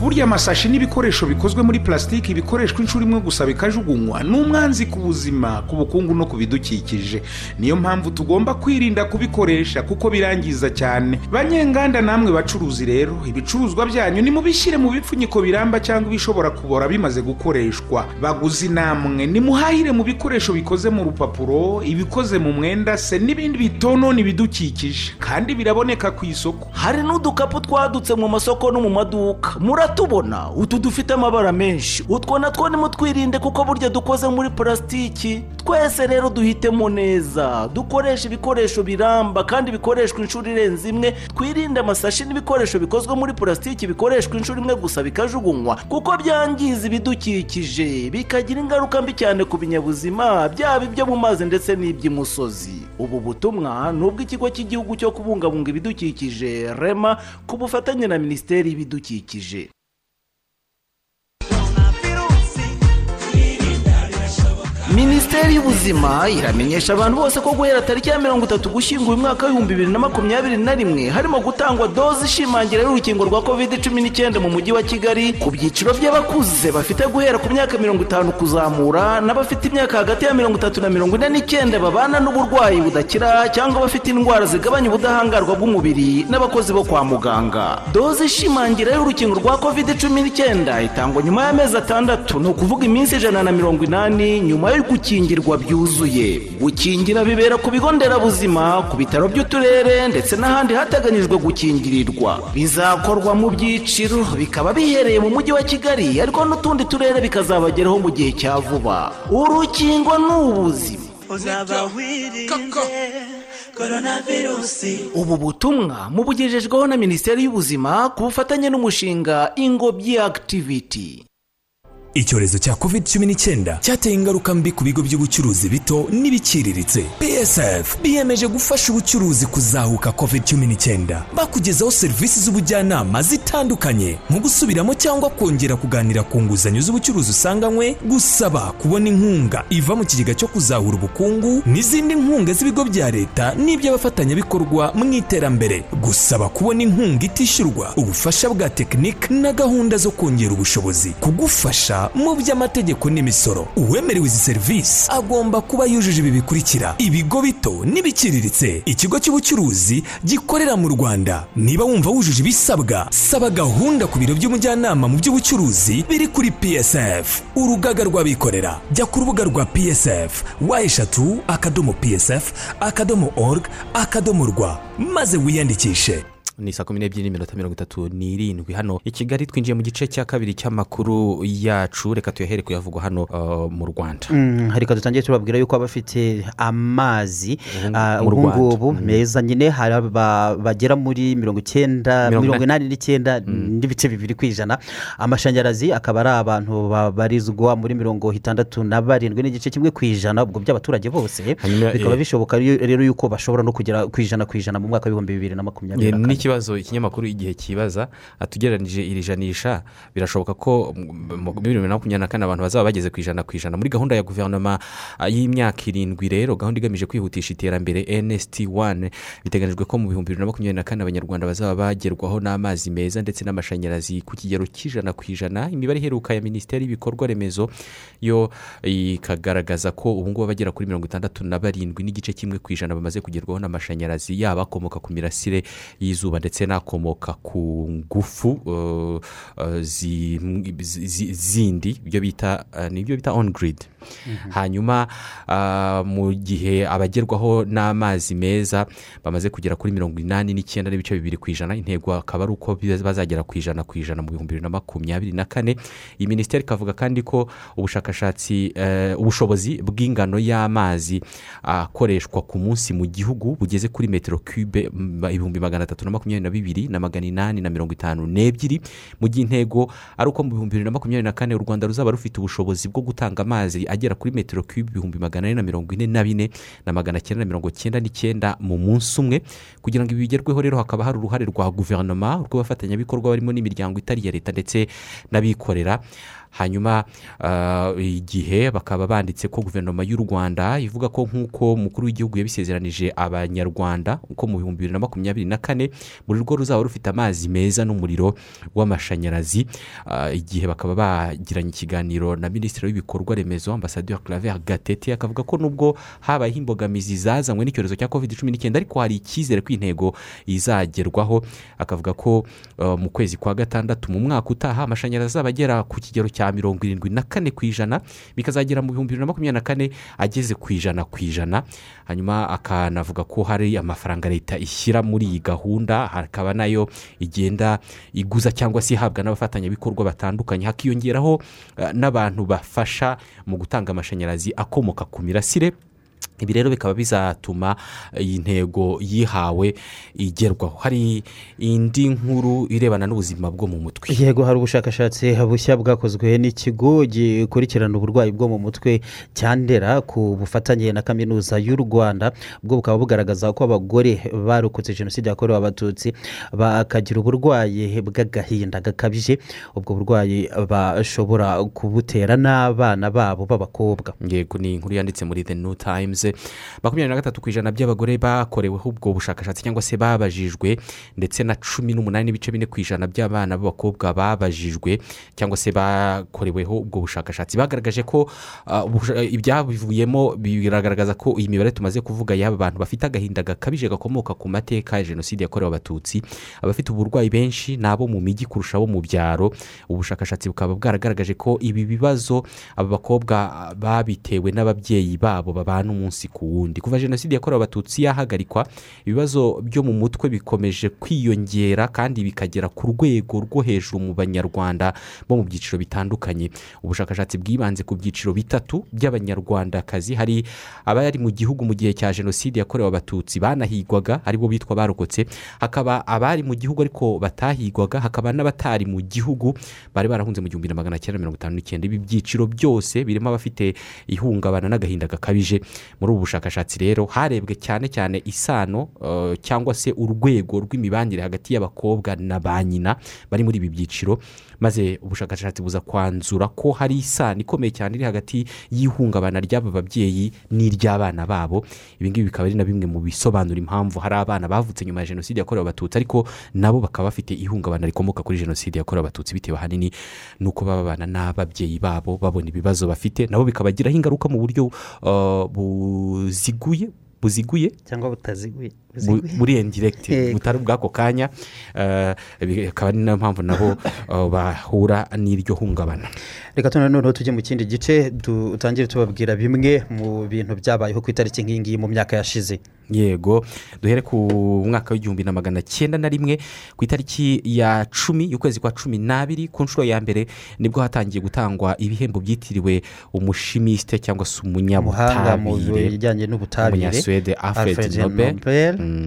burya amasashi n'ibikoresho bikozwe muri plasitiki bikoreshwa inshuro imwe gusa bikajugunywa ni umwanzi ku buzima ku bukungu no ku bidukikije. Niyo mpamvu tugomba kwirinda kubikoresha kuko birangiza cyane. Banyenganda namwe bacuruzi rero ibicuruzwa byanyu nimubishyire mu bipfunyiko biramba cyangwa ibishobora kubora bimaze gukoreshwa. Baguzi namwe nimuhahire mu bikoresho bikoze mu rupapuro ibikoze mu mwenda se n'ibindi bitonona ibidukikije kandi biraboneka ku isoko. Hari n'udukapu twadutse mu masoko no mu maduka. Muratubona utu dufite amabara menshi. Utwo natwo nimutwirinde kuko burya dukoze muri purasitiki twese rero duhitemo neza. Dukoresha ibikoresho biramba kandi bikoreshwa inshuro irenze imwe. Twirinde amasashi n'ibikoresho bikozwe muri purasitiki bikoreshwa inshuro imwe gusa bikajugunywa. Kuko byangiza ibidukikije. Bikagira ingaruka mbi cyane ku binyabuzima byaba ibyo mu mazi ndetse n'iby'imusozi. Ubu butumwa ni ubw'ikigo cy'igihugu cyo kubungabunga ibidukikije rema ku bufatanye na minisiteri y'ibidukikije. Minisiteri y'ubuzima iramenyesha abantu bose ko guhera tariki ya mirongo itatu gushyinguye umwaka w'ibihumbi bibiri na makumyabiri na rimwe harimo gutangwa doze ishimangira y'urukingo rwa covid cumi n'icyenda mu mujyi wa kigali ku byiciro by'abakuze bafite guhera ku myaka mirongo itanu kuzamura n'abafite imyaka hagati ya mirongo itatu na mirongo ine n'icyenda babana n'uburwayi budakira cyangwa abafite indwara zigabanya ubudahangarwa bw'umubiri n'abakozi bo kwa muganga. Doze ishimangira y'urukingo rwa covid cumi n'icyenda itangwa nyuma y'amezi atandatu ni ukuvuga iminsi ijana na mirongo inani nyuma yo gukingirwa byuzuye. Gukingira bibera ku bigo nderabuzima ku bitaro by'uturere ndetse n'ahandi hateganyijwe gukingirirwa. Bizakorwa mu byiciro bikaba bihereye mu mujyi wa kigali ariko n'utundi turere bikazabageraho mu gihe cya vuba. Urukingo ni ubuzima. Uzaba ubu butumwa mubugejejweho na minisiteri y'ubuzima ku bufatanye n'umushinga ingobyi activity. Icyorezo cya covid cumi n'icyenda cyateye ingaruka mbi ku bigo by'ubucuruzi bito n'ibiciriritse. Psf biyemeje gufasha ubucuruzi kuzahuka covid cumi n'icyenda. Bakugezaho serivisi z'ubujyanama zitandukanye nko gusubiramo cyangwa kongera kuganira ku nguzanyo z'ubucuruzi usanganywe gusaba kubona inkunga. Iva mu kigega cyo kuzahura ubukungu n'izindi nkunga z'ibigo bya leta n'iby'abafatanyabikorwa mu iterambere. Gusaba kubona inkunga itishyurwa ubufasha bwa tekinike na gahunda zo kongera ubushobozi. Kugufasha mu by'amategeko n'imisoro. Uwemerewe izi serivisi agomba kuba yujuje ibi bikurikira. Ibigo bito n'ibiciriritse. Ikigo cy'ubucuruzi gikorera mu rwanda. Niba wumva wujuje ibisabwa saba gahunda ku biro by'umujyanama mu by'ubucuruzi biri kuri psf urugaga rw'abikorera. Jya ku rubuga rwa psf wa eshatu akadomo psf akadomo org akadomo rwa. Maze wiyandikishe. Ni saa kumi n'ebyiri n'iminota mirongo itatu n'irindwi. Hano i kigali twinjiye mu gice cya kabiri cy'amakuru yacu. Reka tuyahere kuyavugwa hano uh, mu rwanda. Mm, reka dutangire tubabwira yuko abafite amazi. Ah, ubu Rwanda. ngubu meza. Nyine hari bagera muri mirongo icyenda Mirongo inani. n'icyenda n'ibice bibiri ku ijana. Amashanyarazi akaba ari abantu babarizwa muri mirongo itandatu na barindwi. N'igice kimwe ku ijana ubwo by'abaturage bose bikaba eh, bishoboka rero yuko bashobora no kugera ku ijana ku ijana mu mwaka w'ibihumbi bibiri na makumyabiri na kane. N'ikibazo ikinyamakuru igihe kibaza atugereranije iri janisha birashoboka ko bibiri na makumyabiri na kane abantu bazaba bageze ku ijana ku ijana. Muri gahunda ya guverinoma ah, y'imyaka irindwi rero gahunda igamije kwihutisha iterambere nsd one biteganyijwe ko mu bihumbi bibiri na makumyabiri na kane abanyarwanda bazaba bagerwaho n'amazi meza ndetse n'amashanyarazi ku kigero cy'ijana ku ijana. Imibare iheruka ya minisiteri y'ibikorwa remezo yo ikagaragaza ko ubu ngubu abagera kuri mirongo itandatu na barindwi n'igice kimwe ku ijana bamaze kugerwaho n'amashanyarazi yaba akomoka ku mirasire y'izuba ndetse n'akomoka ku ngufu uh, uh, zi- zi- zi- zindi ibyo bita uh, ni ibyo bita on grid. Hanyuma uh, mu gihe abagerwaho n'amazi meza bamaze kugera kuri mirongo inani n'icyenda n'ibice bibiri ku ijana intego akaba ari uko bazagera ku ijana ku ijana mu bihumbi bibiri na makumyabiri na kane. Iyi minisiteri ikavuga kandi ko ubushakashatsi eh, ubushobozi bw'ingano y'amazi akoreshwa ku munsi mu gihugu bugeze kuri metero cube mm, ibihumbi magana atatu na makumyabiri na bibiri na magana inani na mirongo itanu n'ebyiri mu gihe intego ari uko mu bihumbi bibiri na makumyabiri na kane u rwanda ruzaba rufite ubushobozi bwo gutanga amazi agera kuri metero cube ibihumbi magana ane na mirongo ine na bine na magana cyenda na mirongo cyenda n'icyenda mu munsi umwe. Kugira ngo ibi bigerweho rero hakaba hari uruhare rwa guverinoma rw'abafatanyabikorwa barimo n'imiryango itari iya leta ndetse n'abikorera. Hanyuma ah, igihe bakaba banditse ko guverinoma y'u rwanda ivuga ko nk'uko umukuru w'igihugu yabisezeranije abanyarwanda uko mu bihumbi bibiri na makumyabiri na kane buri rugo ruzaba rufite amazi meza n'umuriro w'amashanyarazi. Ah, igihe bakaba bagiranye ikiganiro na minisitiri w'ibikorwa remezo ambasaderi claver gatete akavuga ko nubwo habayeho imbogamizi zazanywe n'icyorezo cya covid cumi n'icyenda ariko hari icyizere ko intego izagerwaho. Akavuga ko ah, mu kwezi kwa gatandatu mu mwaka utaha amashanyarazi azaba agera ku kigero cya mirongo irindwi na kane ku ijana bikazagera mu bihumbi bibiri na makumyabiri na kane ageze ku ijana ku ijana. Hanyuma akanavuga ko hari amafaranga leta ishyira muri iyi gahunda hakaba na yo igenda iguza cyangwa se ihabwa n'abafatanyabikorwa batandukanye. Hakiyongeraho eh, n'abantu bafasha mu gutanga amashanyarazi akomoka ku mirasire. Ibi rero bikaba bizatuma iyi ntego yihawe igerwaho hari indi nkuru irebana n'ubuzima bwo mu mutwe. Yego hari ubushakashatsi bushya bwakozwe n'ikigo gikurikirana uburwayi bwo mu mutwe cya ndera ku bufatanye na kaminuza y'u rwanda. Bwo bukaba bugaragaza ko abagore barokotse jenoside yakorewe abatutsi bakagira uburwayi bw'agahinda gakabije. Ubwo burwayi bashobora kubutera n'abana babo b'abakobwa. Yego ni inkuru yanditse muri the new times. Makumyabiri na gatatu ku ijana by'abagore bakoreweho ubwo bushakashatsi cyangwa se babajijwe ndetse na cumi n'umunani n'ibice bine ku ijana by'abana b'abakobwa babajijwe cyangwa se bakoreweho ubwo bushakashatsi. Bagaragaje ko ubusha- ibyabivuyemo biragaragaza ko iyi mibare tumaze kuvuga y'aba bantu bafite agahinda gakabije gakomoka ku mateka ya jenoside yakorewe abatutsi. Abafite uburwayi benshi ni abo mu mijyi kurusha abo mu byaro. Ubushakashatsi bukaba bwaragaragaje ko ibi bibazo aba bakobwa babitewe n'ababyeyi babo babana umunsi umunsi ku wundi. Kuva jenoside yakorewe abatutsi yahagarikwa ibibazo byo mu mutwe bikomeje kwiyongera kandi bikagera ku rwego rwo hejuru mu banyarwanda bo mu byiciro bitandukanye. Ubushakashatsi bwibanze ku byiciro bitatu by'abanyarwandakazi. Hari abari mu gihugu mu gihe cya jenoside yakorewe abatutsi banahigwaga ari bo bitwa barokotse. Hakaba abari mu gihugu ariko batahigwaga hakaba n'abatari mu gihugu bari barahunze mu gihumbi na magana cyenda mirongo itanu n'icyenda. Ibi byiciro byose birimo abafite ihungabana n'agahinda gakabije. Muri ubu bushakashatsi rero harebwe cyane cyane isano eh, cyangwa se urwego rw'imibanire hagati y'abakobwa na ba nyina bari muri ibi byiciro. Maze ubushakashatsi buza kwanzura ko hari isano ikomeye cyane iri hagati y'ihungabana ry'aba babyeyi n'iry'abana babo. Ibi ngibi bikaba ari na bimwe mu bisobanura impamvu hari abana bavutse nyuma ya jenoside yakorewe abatutsi ariko nabo bakaba bafite ihungabana rikomoka kuri jenoside yakorewe abatutsi bitewe ahanini n'uko baba babana n'ababyeyi babo babona ibibazo bafite nabo bikabagiraho ingaruka mu buryo uh, buziguye buziguye? Cyangwa butaziguye. Buri endiregiti butari ubw'ako kanya eh, bikaba ari na yo mpamvu nabo eh, bahura n'iryo hungabana. Reka tuna noneho tujye mu kindi gice dutangire tubabwira bimwe mu bintu byabayeho ku itariki nk'iyi ngiyi mu myaka yashize. Yego. Duhere ku mwaka w'igihumbi na magana cyenda na rimwe ku itariki ya cumi y'ukwezi kwa cumi n'abiri ku nshuro ya mbere ni bwo hatangiye gutangwa ibihembo byitiriwe umushimisite cyangwa se umunyabutabire. n'ubutabire umunyasuwede alfred nobel.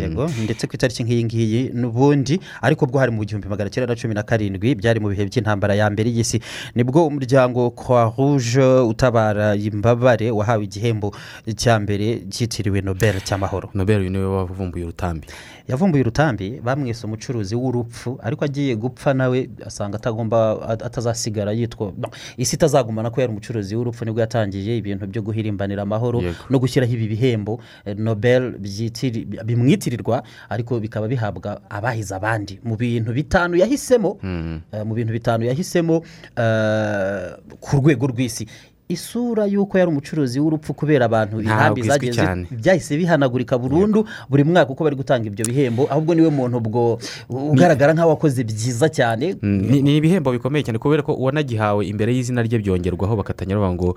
Yego ndetse ku itariki nk'iyi ngiyi n'ubundi ariko bwo hari mu gihumbi magana cyenda na cumi na karindwi byari mu bihe by'intambara ya mbere y'isi. Nibwo umuryango croix rouge utabara imbabare wahawe igihembo cya mbere cyitiriwe nobel cy'amahoro. Nobel uyu ni we wavumbuye urutambi. Yavumbuye urutambi bamwise umucuruzi w'urupfu ariko agiye gupfa nawe asanga atagomba at- atazasigara yitwa isi itazagumana ko yari umucuruzi w'urupfu ni bwo yatangiye ibintu byo guhirimbanira amahoro no gushyiraho ibi bihembo eh, nobel byitiri- bimwitirirwa ariko bikaba bihabwa abahize abandi. Mu bintu bitanu yahisemo eh, mu bintu bitanu yahisemo eh, ku rwego rw'isi. Isura y'uko yari umucuruzi w'urupfu kubera abantu intambi cyane. byahise bihanagurika burundu buri mwaka uko bari gutanga ibyo bihembo ahubwo ni we muntu ubwo ugaragara nk'aho wakoze byiza cyane Mm, ni ibihembo bikomeye cyane kubera ko uwanagihawe imbere y'izina rye byongerwaho bakatanya bavuga ngo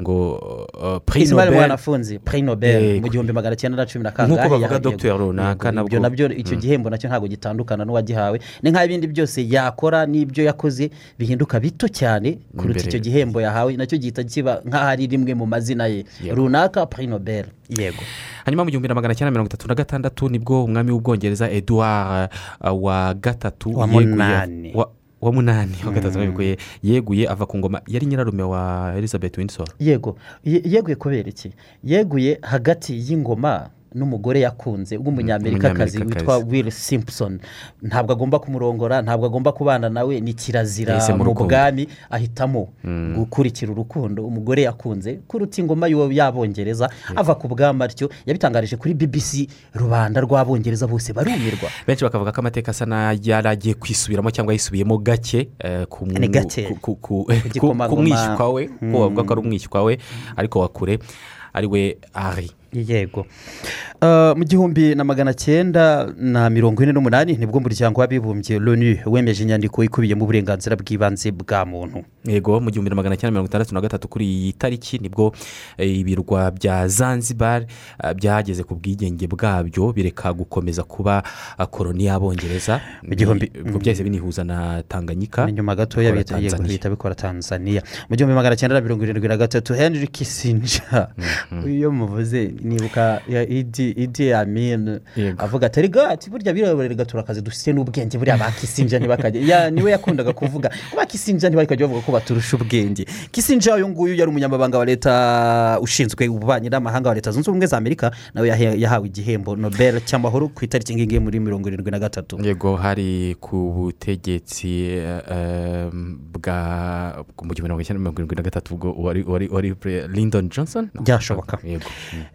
ngo uh, prix ismail nobel mwanafunzi prix nobel Yego. mu gihumbi magana cyenda na cumi na Nk'uko kangahe bavuga yahagiye- Dr. runaka nabwo- na byo icyo Mm. gihembo na cyo ntabwo gitandukana n'uwagihawe ni nk'ibindi byose yakora n'ibyo yakoze bihinduka bito cyane kuruta icyo gihembo yahawe na cyo gihita kiba nk'aho ari rimwe mu mazina ye. Runaka prix nobel. Yego. Hanyuma mu gihumbi na magana cyenda mirongo itatu na gatandatu ni bwo umwami w'ubwongereza eduard uh, wa gatatu Wa munani. wa- munani wa gatatu Mm. yeguye yeguye ava ku ngoma yari nyirarume wa elizabeth windsor. Yego. Ye- yeguye kubera iki? Yeguye hagati y'ingoma n'umugore yakunze w'umunyamerikakazi Umunyamerikakazi. witwa will simpson. Ntabwo agomba kumurongora ntabwo agomba kubana nawe ni kirazira mu bwami ahitamo Mm. gukurikira urukundo. Umugore yakunze kuruta ingoma y'abongereza ava ku bwami atyo yabitangarije kuri bbc rubanda rw'abongereza bose barumirwa. Benshi bakavuga ko amateka asa n'ayari agiye kwisubiramo cyangwa yisubiyemo gake eh, ku mwishywa we. Ko bavuga ko ari umwishywa we ariko wa kure ari we ari. Yego mu gihumbi na magana cyenda na mirongo ine n'umunani ni bwo umuryango w'abibumbye loni wemeje inyandiko ikubiyemo uburenganzira bw'ibanze bwa muntu. Yego mu gihumbi na magana cyenda mirongo itandatu na gatatu kuri iyi tariki ni bwo eh, ibirwa bya zanzibar eh, byageze ku bwigenge bwabyo bireka gukomeza kuba eh, koloni y'abongereza. Mu gihumbi- byahise binihuza na tanganyika nyuma gatoya bihita bikora tanzania. Mu gihumbi magana cyenda na mirongo irindwi na gatatu henry kissinger. Iyo muvuze nibuka ya idi idi amin. Avuga ati rega ati burya birabura turakazi dufite n'ubwenge buriya ba kissinger ntibakajya Ya- ni we yakundaga kuvuga. Ba kissinger ntibakajya bavuga ko baturusha ubwenge. Kissinger uyu nguyu yari umunyamabanga wa leta ushinzwe ububanyi n'amahanga wa leta zunze ubumwe za amerika nawe yahawe igihembo nobel cy'amahoro ku itariki ngingi muri mirongo irindwi na gatatu. Yego hari ku butegetsi eh, eh, bwa mu gihumbi magana cyenda mirongo irindwi na gatatu ubwo wari wari wari pre- lyndon johnson? Byashoboka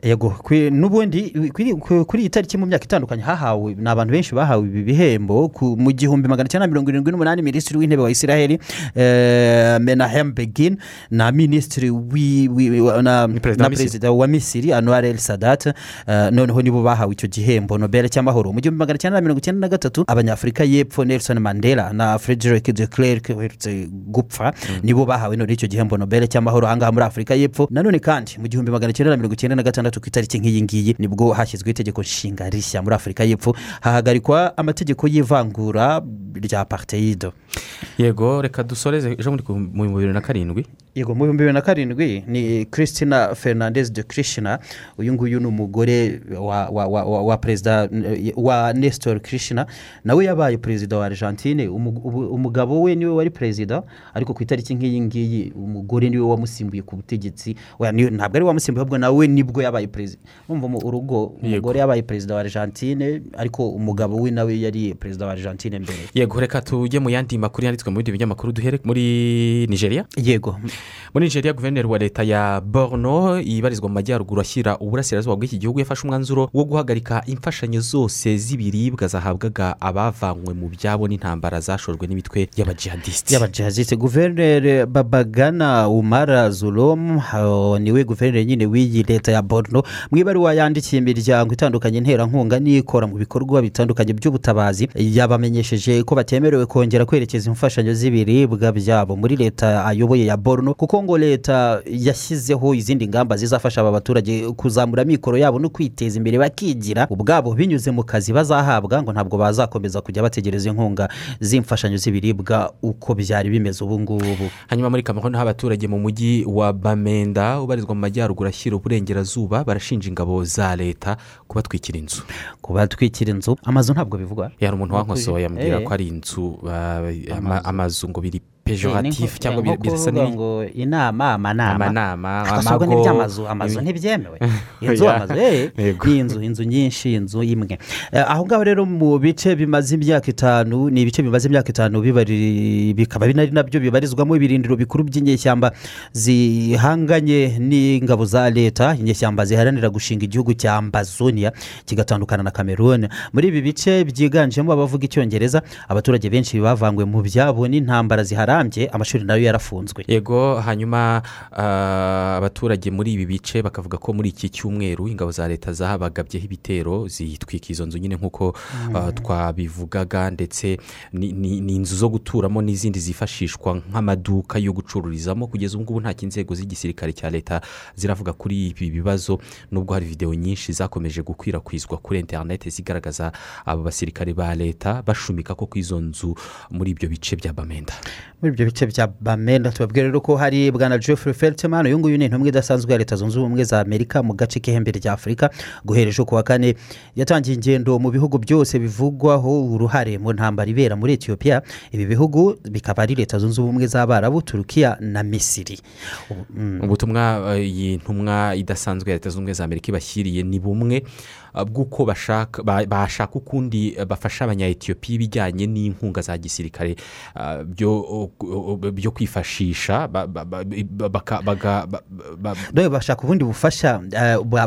yego kwi- n'ubundi kuri ku- kuri iyi tariki mu myaka itandukanye hahawe ni abantu benshi bahawe ibi bihembo mu gihumbi magana cyenda mirongo irindwi n'umunani minisitiri w'intebe wa israheli eh, menahem begin na minisitiri na perezida wa Misiri. anwar el sadat eh, noneho nibo bahawe icyo gihembo nobel cy'amahoro mu gihumbi magana cyenda mirongo icyenda na gatatu abanyafurika y'epfo nelson mandela na frederick de klerk uherutse gupfa nibo bahawe none icyo gihembo nobel cy'amahoro ahangaha muri afurika y'epfo. Nanone kandi mu gihumbi magana cyenda na mirongo icyenda na gatandatu ku itariki nk'iyi ngiyi ni bwo hashyizweho itegeko nshinga rishya muri afurika y'epfo hahagarikwa amategeko y'ivangura rya apartheid. Yego reka dusoreze ejo muri bibiri na karindwi. Yego mu bihumbi bibiri na karindwi ni christina fernandez de krishna uyu nguyu ni umugore wa, wa, wa, wa, perezida wa nestor krishna nawe yabaye perezida wa argentine. Umugabo we ni we wari perezida ariko ku itariki nk'iyi ngiyi umugore ni we wamusimbuye ku butegetsi. Ntabwo ari wamusimbuye ahubwo nawe ni bwo yabaye perezida mu urugo umugore yabaye perezida wa argentine ariko umugabo we nawe yari perezida wa argentine mbere. Yego reka tujye mu yandi makuru yanditswe mu bindi binyamakuru. Duhere muri nigeria? Yego. Muri nigeria guverineri wa leta ya borno ibarizwa mu majyaruguru ashyira uburasirazuba bw'iki gihugu yafashe umwanzuro wo guhagarika imfashanyo zose z'ibiribwa zahabwaga abavanywe mu byabo n'intambara zashojwe n'imitwe y'abajihadisiti y'abajihadisite guverineri babagana umara zulom ha- ni we guverineri nyine w'iyi leta ya borno. Mu ibaruwa yandikiye imiryango itandukanye interankunga n'ikora mu bikorwa bitandukanye by'ubutabazi yabamenyesheje ko batemerewe kongera kwerekeza imfashanyo z'ibiribwa byabo muri leta ayoboye ya borno. Kuko ngo leta yashyizeho izindi ngamba zizafasha aba baturage kuzamura amikoro yabo no kwiteza imbere bakigira ubwabo binyuze mu kazi bazahabwa ngo ntabwo bazakomeza kujya bategereza inkunga z'imfashanyo z'ibiribwa uko byari bimeze ubu ngubu hanyuma muri aho abaturage mu mujyi wa bamenda ubarizwa mu majyaruguru ashyira uburengerazuba barashinja ingabo za leta kubatwikira inzu kubatwikira inzu amazu ntabwo bivugwa yari umuntu wankosoye ambwira Eh. ko ari inzu ama- Amazu. ngo biri Eh, pejoratif cyangwa eh, bir- birasa ngo inama amanama. Amanama, amago, amazu ibi- ntibyemewe. Inzu amazu eh, ni inzu inzu nyinshi inzu imwe. Eh, aho ngaho rero mu bice bimaze imyaka itanu ni ibice bimaze imyaka itanu bikaba binari na byo bibarizwamo ibirindiro bikuru by'inyeshyamba zihanganye n'ingabo za leta. Inyeshyamba ziharanira gushinga igihugu cya ambazonia kigatandukana na cameroon. Muri ibi bice byiganjemo abavuga icyongereza abaturage benshi bavanywe mu byabo n'intambara ziharambye amashuri na yo yarafunzwe. Yego hanyuma ah, abaturage muri ibi bice bakavuga ko muri iki cyumweru ingabo za leta zahabagabyeho ibitero zitwika izo nzu nyine nk'uko ah, twabivugaga ndetse ni inzu zo guturamo n'izindi zifashishwa nk'amaduka yo gucururizamo kugeza ubu ngubu nta inzego z'igisirikare cya leta ziravuga kuri ibi bibazo nubwo hari videwo nyinshi zakomeje gukwirakwizwa kuri interineti zigaragaza abo basirikare ba leta bashumika ko ku izo nzu muri ibyo bice bya bamenda. Muri ibyo bice bya bamenda. Tubabwira rero ko hari bwana jeffrey feltman uyu nguyu ni intumwa idasanzwe ya leta zunze ubumwe za amerika mu gace k'ihembe rya afurika guhera ejo ku wa kane. Yatangiye ingendo mu bihugu byose bivugwaho uruhare mu ntambara ibera muri etiyopiya ibi bihugu bikaba ari leta zunze ubumwe z'abarabu turukiya na misiri. Ubu- ubutumwa eh, iyi ntumwa idasanzwe ya leta zunze ubumwe za amerika ibashyiriye ni bumwe bw'uko bashaka ba- bashaka ukundi eh, bafasha abanyayetiyopiya ibijyanye n'inkunga za gisirikare ah, byo kwifashisha bashaka ubundi bufasha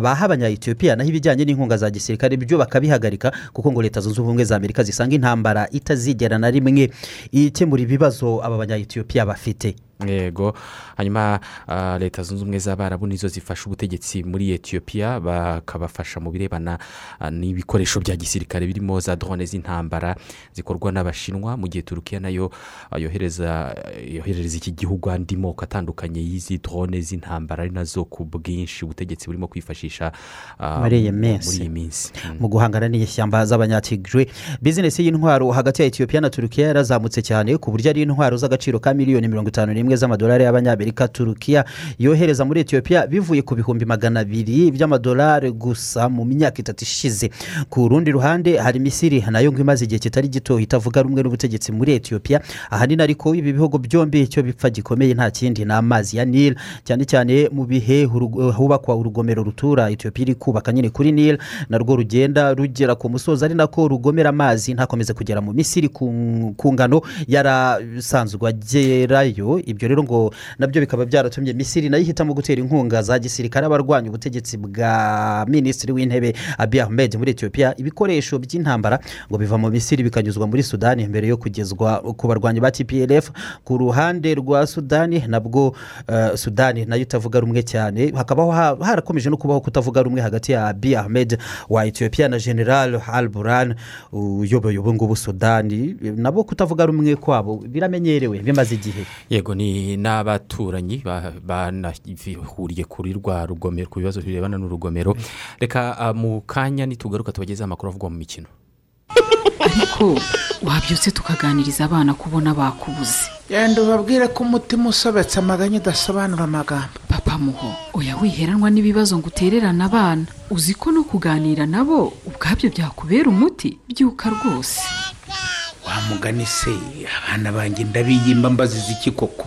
baha abanyayetiyopiya naho ibijyanye n'inkunga za gisirikare byo bakabihagarika kuko ngo leta zunze ubumwe za amerika zisanga intambara itazigera na rimwe ikemura ibibazo aba banyayetiyopiya bafite. Yego hanyuma ah, leta zunze ubumwe z'abarabu nizo zifasha ubutegetsi muri etiyopiya bakabafasha mu birebana ah, n'ibikoresho bya gisirikare birimo za drone z'intambara zikorwa n'abashinwa mu gihe turukiya na yo ah, yohereza yoherereza iki gihugu andi moko atandukanye y'izi drone z'intambara ari na zo ku bwinshi ubutegetsi burimo kwifashisha muri iyi minsi. Mm. mu guhangana n'inyeshyamba z'abanyatigre bizinesi y'intwaro hagati ya etiyopiya na turukiya yarazamutse cyane ku buryo ari intwaro z'agaciro ka miliyoni mirongo itanu n'imwe. Z'amadolari y'abanyamerika turukiya yohereza muri etiyopiya bivuye ku bihumbi magana abiri by'amadolari gusa mu myaka itatu ishize. Ku rundi ruhande hari misiri na yo ngo imaze igihe kitari gito itavuga rumwe n'ubutegetsi muri etiyopiya ahanini ariko ibi bihugu byombi icyo bipfa gikomeye nta kindi ni amazi ya nil cyane cyane mu bihe hubakwa urugomero rutura etiyopiya iri kubaka nyine kuri nil narwo rugenda rugera ku musozi ari nako rugomera amazi ntakomeze kugera mu misiri. Ku ngano yarasanzwe agerayo ibyo rero ngo na byo bikaba byaratumye misiri na yo ihitamo gutera inkunga za gisirikare abarwanya ubutegetsi bwa minisitiri w'intebe abiy ahmed muri etiyopiya ibikoresho by'intambara ngo biva mu misiri bikanyuzwa muri sudani mbere yo kugezwa ku barwanyi ba tplf ku ruhande rwa sudani nabwo eh, sudani na yo itavuga rumwe cyane. Hakabaho ha- harakomeje no kubaho kutavuga rumwe hagati ya abiy ahmed wa etiyopiya na general al buran uyoboye ubu ngubu sudani nabo kutavuga rumwe kwabo biramenyerewe bimaze igihe. Yego ni n'abaturanyi ba- banahuriye kuri rwa rugomero ku bibazo birebana n'urugomero. Reka ah, mu kanya nitugaruka tubagezeho amakuru avugwa mu mikino. Ariko wabyutse tukaganiriza abana kubona bakubuze. Yenda ubabwire ko umutima usobetse amaganya udasobanura amagambo. Papa muho oya wiheranwa n'ibibazo ngo utererane abana. Uzi ko no kuganira nabo ubwabyo byakubera umuti? Byuka rwose. Wa mugani se abana banjye ndabiyimba mbaziza iki koko?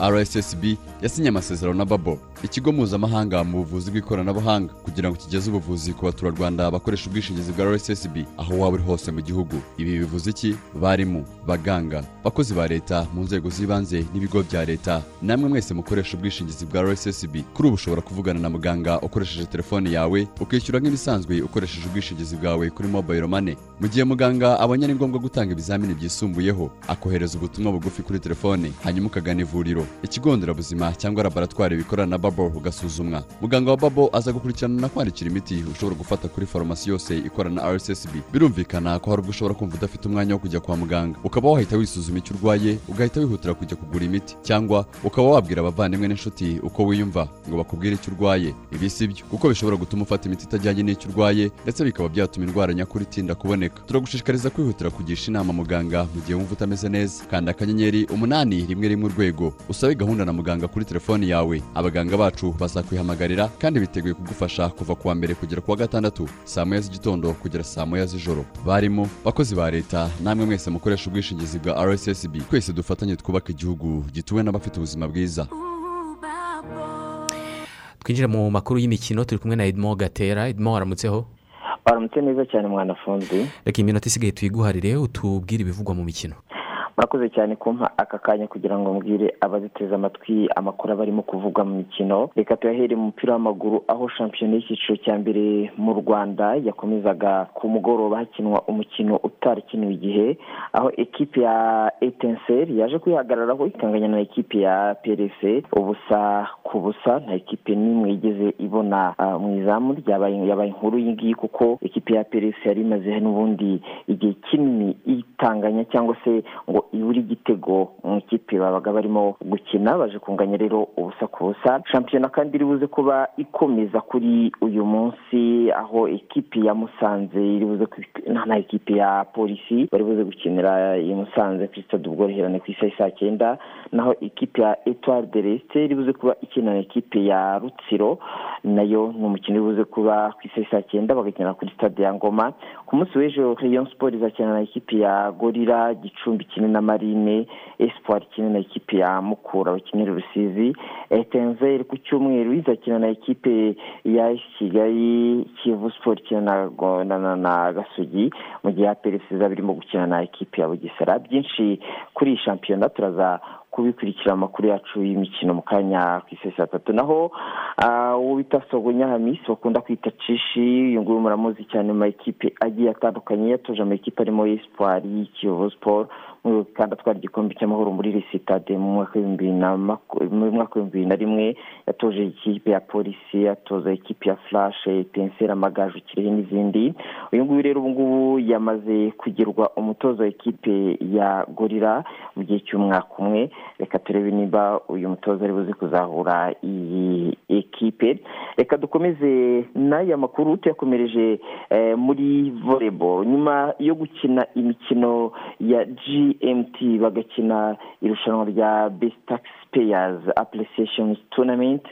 rssb yasinye amasezerano na babo ikigo mpuzamahanga mu buvuzi bw'ikoranabuhanga kugira ngo kigeze ubuvuzi ku baturarwanda bakoresha ubwishingizi bwa rssb aho waba uri hose mu gihugu. Ibi bivuze iki? Barimu baganga bakozi ba leta mu nzego z'ibanze n'ibigo bya leta. Namwe mwese mukoresha ubwishingizi bwa rssb kuri ubu ushobora kuvugana na muganga ukoresheje telefone yawe ukishyura nk'ibisanzwe ukoresheje ubwishingizi bwawe kuri mobile money. Mu gihe muganga abonye ari ngombwa gutanga ibizamini byisumbuyeho akohereza ubutumwa bugufi kuri telefone hanyuma ukagana ivuriro. Ikigo nderabuzima cyangwa laboratwari bikorana na babo ugasuzumwa. Muganga wa babo aza gukurikirana na kwandikira imiti ushobora gufata kuri farumasi yose ikorana na rssb birumvikana ko hari ubwo ushobora kumva udafite umwanya wo kujya kwa muganga. Ukaba wahita wisuzuma icyo urwaye ugahita wihutira kujya kugura imiti. Cyangwa ukaba wabwira abavandimwe n'inshuti uko wiyumva ngo bakubwire icyo urwaye. Ibi si byo. Kuko bishobora gutuma ufata imiti itajyanye n'icyo urwaye ndetse bikaba byatuma indwara nyakuri itinda kuboneka. Turagushishikariza kwihutira kugisha inama muganga mu gihe wumva utameze neza. Kanda akanyenyeri umunani rimwe rimwe urwego. Usabe gahunda na muganga kuri telefoni yawe. Abaganga bacu bazakwihamagarira kandi biteguye kugufasha kuva ku wa mbere kugera ku wa gatandatu saa moya z'igitondo kugera saa moya z'ijoro. Barimo bakozi ba leta namwe mwese mukoresha ubwishingizi bwa rssb twese dufatanye twubaka igihugu gituwe n'abafite ubuzima bwiza. Twinjire mu makuru y'imikino turi kumwe na edmo gatera. Edmo waramutseho baramutse neza cyane mwanafunzi reka iminota isigaye tuyiguharire utubwire ibivugwa mu mikino. Murakoze cyane kumpa aka kanya kugira ngo mbwire abaduteze amatwi amakuru aba arimo kuvugwa mu mikino. Reka tuyahere mu mupira w'amaguru aho shampiyona y'icyiciro cya mbere mu rwanda yakomezaga ku mugoroba hakinwa umukino utarakiniwe igihe aho ekipi ya etenseri yaje kwihagararaho ikanganya na ekipi ya perese ubusa ku busa. Nta ekipi n'imwe igeze ibona ah, mu izamu. Yabaye inkuru iyi ngiyi kuko ekipi ya perese yari imaze n'ubundi igihe kinini itanganya cyangwa se ngo ibura igitego. Mu ikipe babaga barimo gukina baje kunganya rero ubusa ku busa shampiyona kandi iri buze kuba ikomeza kuri uyu munsi aho ekipi ya musanze iri buze na ekipi ya polisi bari buze gukinira i musanze. Kuri stade ubworoherane ku isaha saa cyenda. Naho ekipi ya etoile de resite iri buze kuba ikina na ekipi ya rutsiro na yo ni umukino uri buze kuba ku isaha saa cyenda bagakinira kuri stade ya ngoma. Ku munsi w'ejo rayon sport izakina na ekipi ya gorira gicumbi ikine na marine espoir ikine na ekipi ya mukura bakinira rusizi. Etenzeri ku cyumweru izakina na ekipe ya kigali kivu sport ikina na, gasogi mu gihe aperi izaba irimo gukina na ekipi ya bugesera. Byinshi kuri iyi shampiyona turaza kubikurikira amakuru yacu y'imikino mu kanya ku isi saa tatu naho ah, uwo bita hamisi bakunda kwita cishi uyu nguyu muramuzi cyane mu makipe agiye atandukanye yatoje amakipe arimo espoir kiyovu sport. Kandi atwara igikombe cy'amahoro muri risitade mu mwaka w'ibihumbi na rimwe yatoje ikipe ya polisi yatoza ikipe ya furashe tenseri amagaju kirehe n'izindi. Uyu nguyu rero ubu ngubu yamaze kugirwa umutoza wa ikipe ya gorira mu gihe cy'umwaka umwe. Reka turebe niba uyu mutoza ari buze kuzahura iyi ekipe. Reka dukomeze n'aya makuru tuyakomereje eh, muri volleyball. Nyuma yo gukina imikino ya gmt bagakina irushanwa rya best taxpayers appreciation tournament.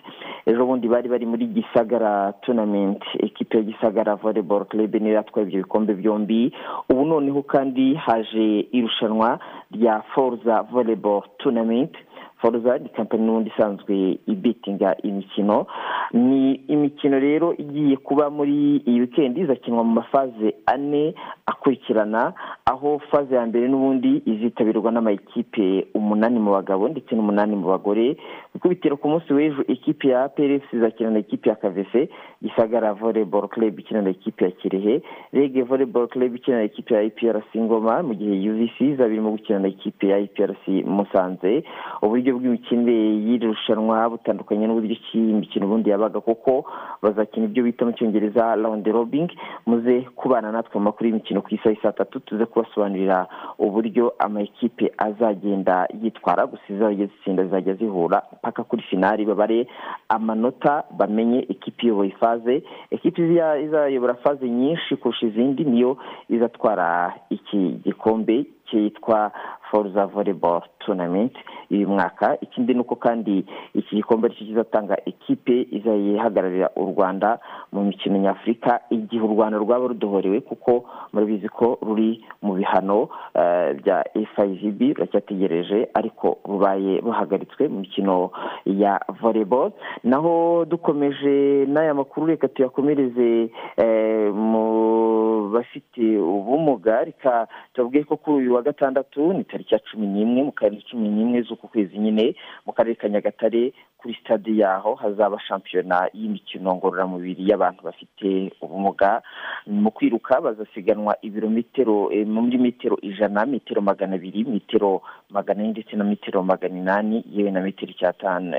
Ejo bundi bari bari muri gisagara tournament. Ekipe ya gisagara volleyball club niyo yatwaye ibyo bikombe byombi. Ubu noneho kandi haje irushanwa rya forza volleyball tournament. Forza ni kampani n'ubundi isanzwe ibitinga imikino. Ni imikino rero igiye kuba muri iyi wikendi izakinwa mu mafaze ane akurikirana aho faze ya mbere n'ubundi izitabirwa n'amakipe umunani mu bagabo ndetse n'umunani mu bagore. Ku ikubitiro ku munsi w'ejo ikipe ya prf izakina na ikipe ya kavese gisagara volleyball club ikina na ikipe ya kirehe rege volleyball club ikina na ikipe ya iprc ngoma mu gihe uvc izaba irimo gukina na ikipe ya iprc musanze. Uburyo bw'imikinire y'iri rushanwa butandukanye n'uburyo ki imikino ubundi yabaga kuko bazakina ibyo bita mu cyongereza round robing muze kubana natwe mu makuru y'imikino ku isaha saa tatu tuze kubasobanurira uburyo amakipe azagenda yitwara gusa izajya zitsinda zizajya zihura mpaka kuri finali babare amanota bamenye ikipe iyoboye faze ekipe iza- izayobora faze nyinshi kurusha izindi niyo izatwara iki gikombe. Cyitwa forza volleyball tournament. Uyu mwaka ikindi ni uko kandi iki gikombe ari cyo kizatanga ikipe izayihagararira u rwanda mu mikino nyafurika igihe u rwanda rwaba rudohorewe kuko murabizi ko ruri mu bihano eh, bya fivb ruracyategereje ariko rubaye ruhagaritswe mu mikino ya volleyball. Naho dukomeje n'aya makuru reka tuyakomereze eh, mu bafite ubumuga reka tubabwiye ko kuri uyu wa gatandatu ni tariki ya cumi n'imwe mu karere cumi n'imwe z'uku kwezi nyine mu karere ka nyagatare kuri stade yaho hazaba shampiyona y'imikino ngororamubiri y'abantu bafite ubumuga. Mu kwiruka bazasiganwa ibirometero eh, muri metero ijana metero magana abiri metero magana ane ndetse na metero magana inani yewe na metero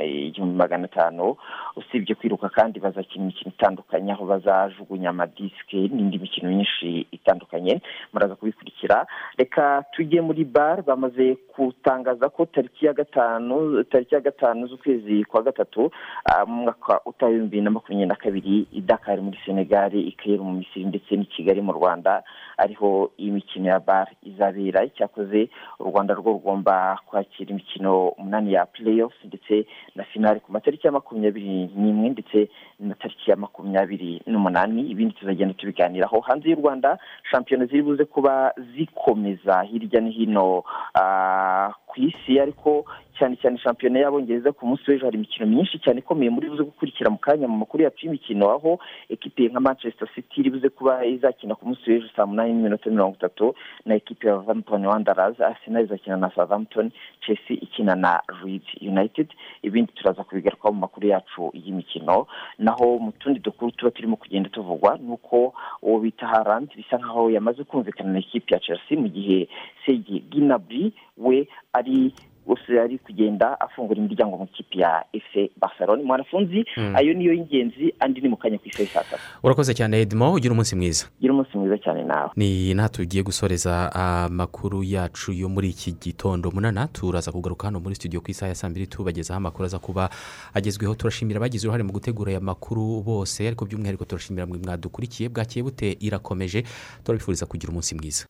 eh, igihumbi magana atanu. Usibye kwiruka kandi bazakina imikino itandukanye aho bazajugunya amadisike n'indi mikino myinshi itandukanye. Muraza kubikurikira. Reka tujye muri bar bamaze gutangaza ko tariki ya gatanu tariki ya gatanu z'ukwezi kwa gatatu ah, mu mwaka utaha ibihumbi bibiri na makumyabiri na kabiri i dakar muri senegali i Cairo mu misiri ndetse n'i kigali mu rwanda ariho iyi mikino ya bar izabera. Icyakoze u rwanda rwo rugomba kwakira imikino umunani ya playoffs ndetse na finale ku matariki ya makumyabiri n'imwe ndetse na tariki ya makumyabiri n'umunani. Ibindi tuzagenda tubiganiraho. Hanze y'u rwanda shampiyona ziri buze kuba zikomeza. Hirya no hino ah, ku isi ariko cyane cyane shampiyona y'abongereza ku munsi w'ejo hari imikino myinshi cyane ikomeye muri buze gukurikira mu kanya mu makuru yacu y'imikino aho ekipe nka manchester city iri buze kuba izakina ku munsi w'ejo saa munani n'iminota mirongo itatu na ekipe ya Wolverhampton Wanderers arsenal izakina na southampton chelsea ikina na leeds united ibindi turaza kubigarukaho mu makuru yacu y'imikino. Naho mu tundi dukuru tuba turimo kugenda tuvugwa ni uko uwo bita harand bisa nkaho yamaze kumvikana na ekipe ya chelsea mu gihe segi ginabri we ari gusa ari kugenda afungura imiryango mu kipe ya efe barcelone mwanafunzi Mm. ayo niyo y'ingenzi andi ni mu kanya ku isaha saa tatu urakoze cyane edmo ugira umunsi mwiza. Gira umunsi mwiza cyane nawe. Ni naha tugiye gusoreza amakuru yacu yo muri iki gitondo. Munana turaza kugaruka hano muri studio ku isaha ya saa mbiri tubagezaho amakuru aza kuba agezweho. Turashimira abagize uruhare mu gutegura aya makuru bose ariko by'umwihariko turashimira mwe mwadukurikiye. Bwakeye bute irakomeje. Turabifuriza kugira umunsi mwiza.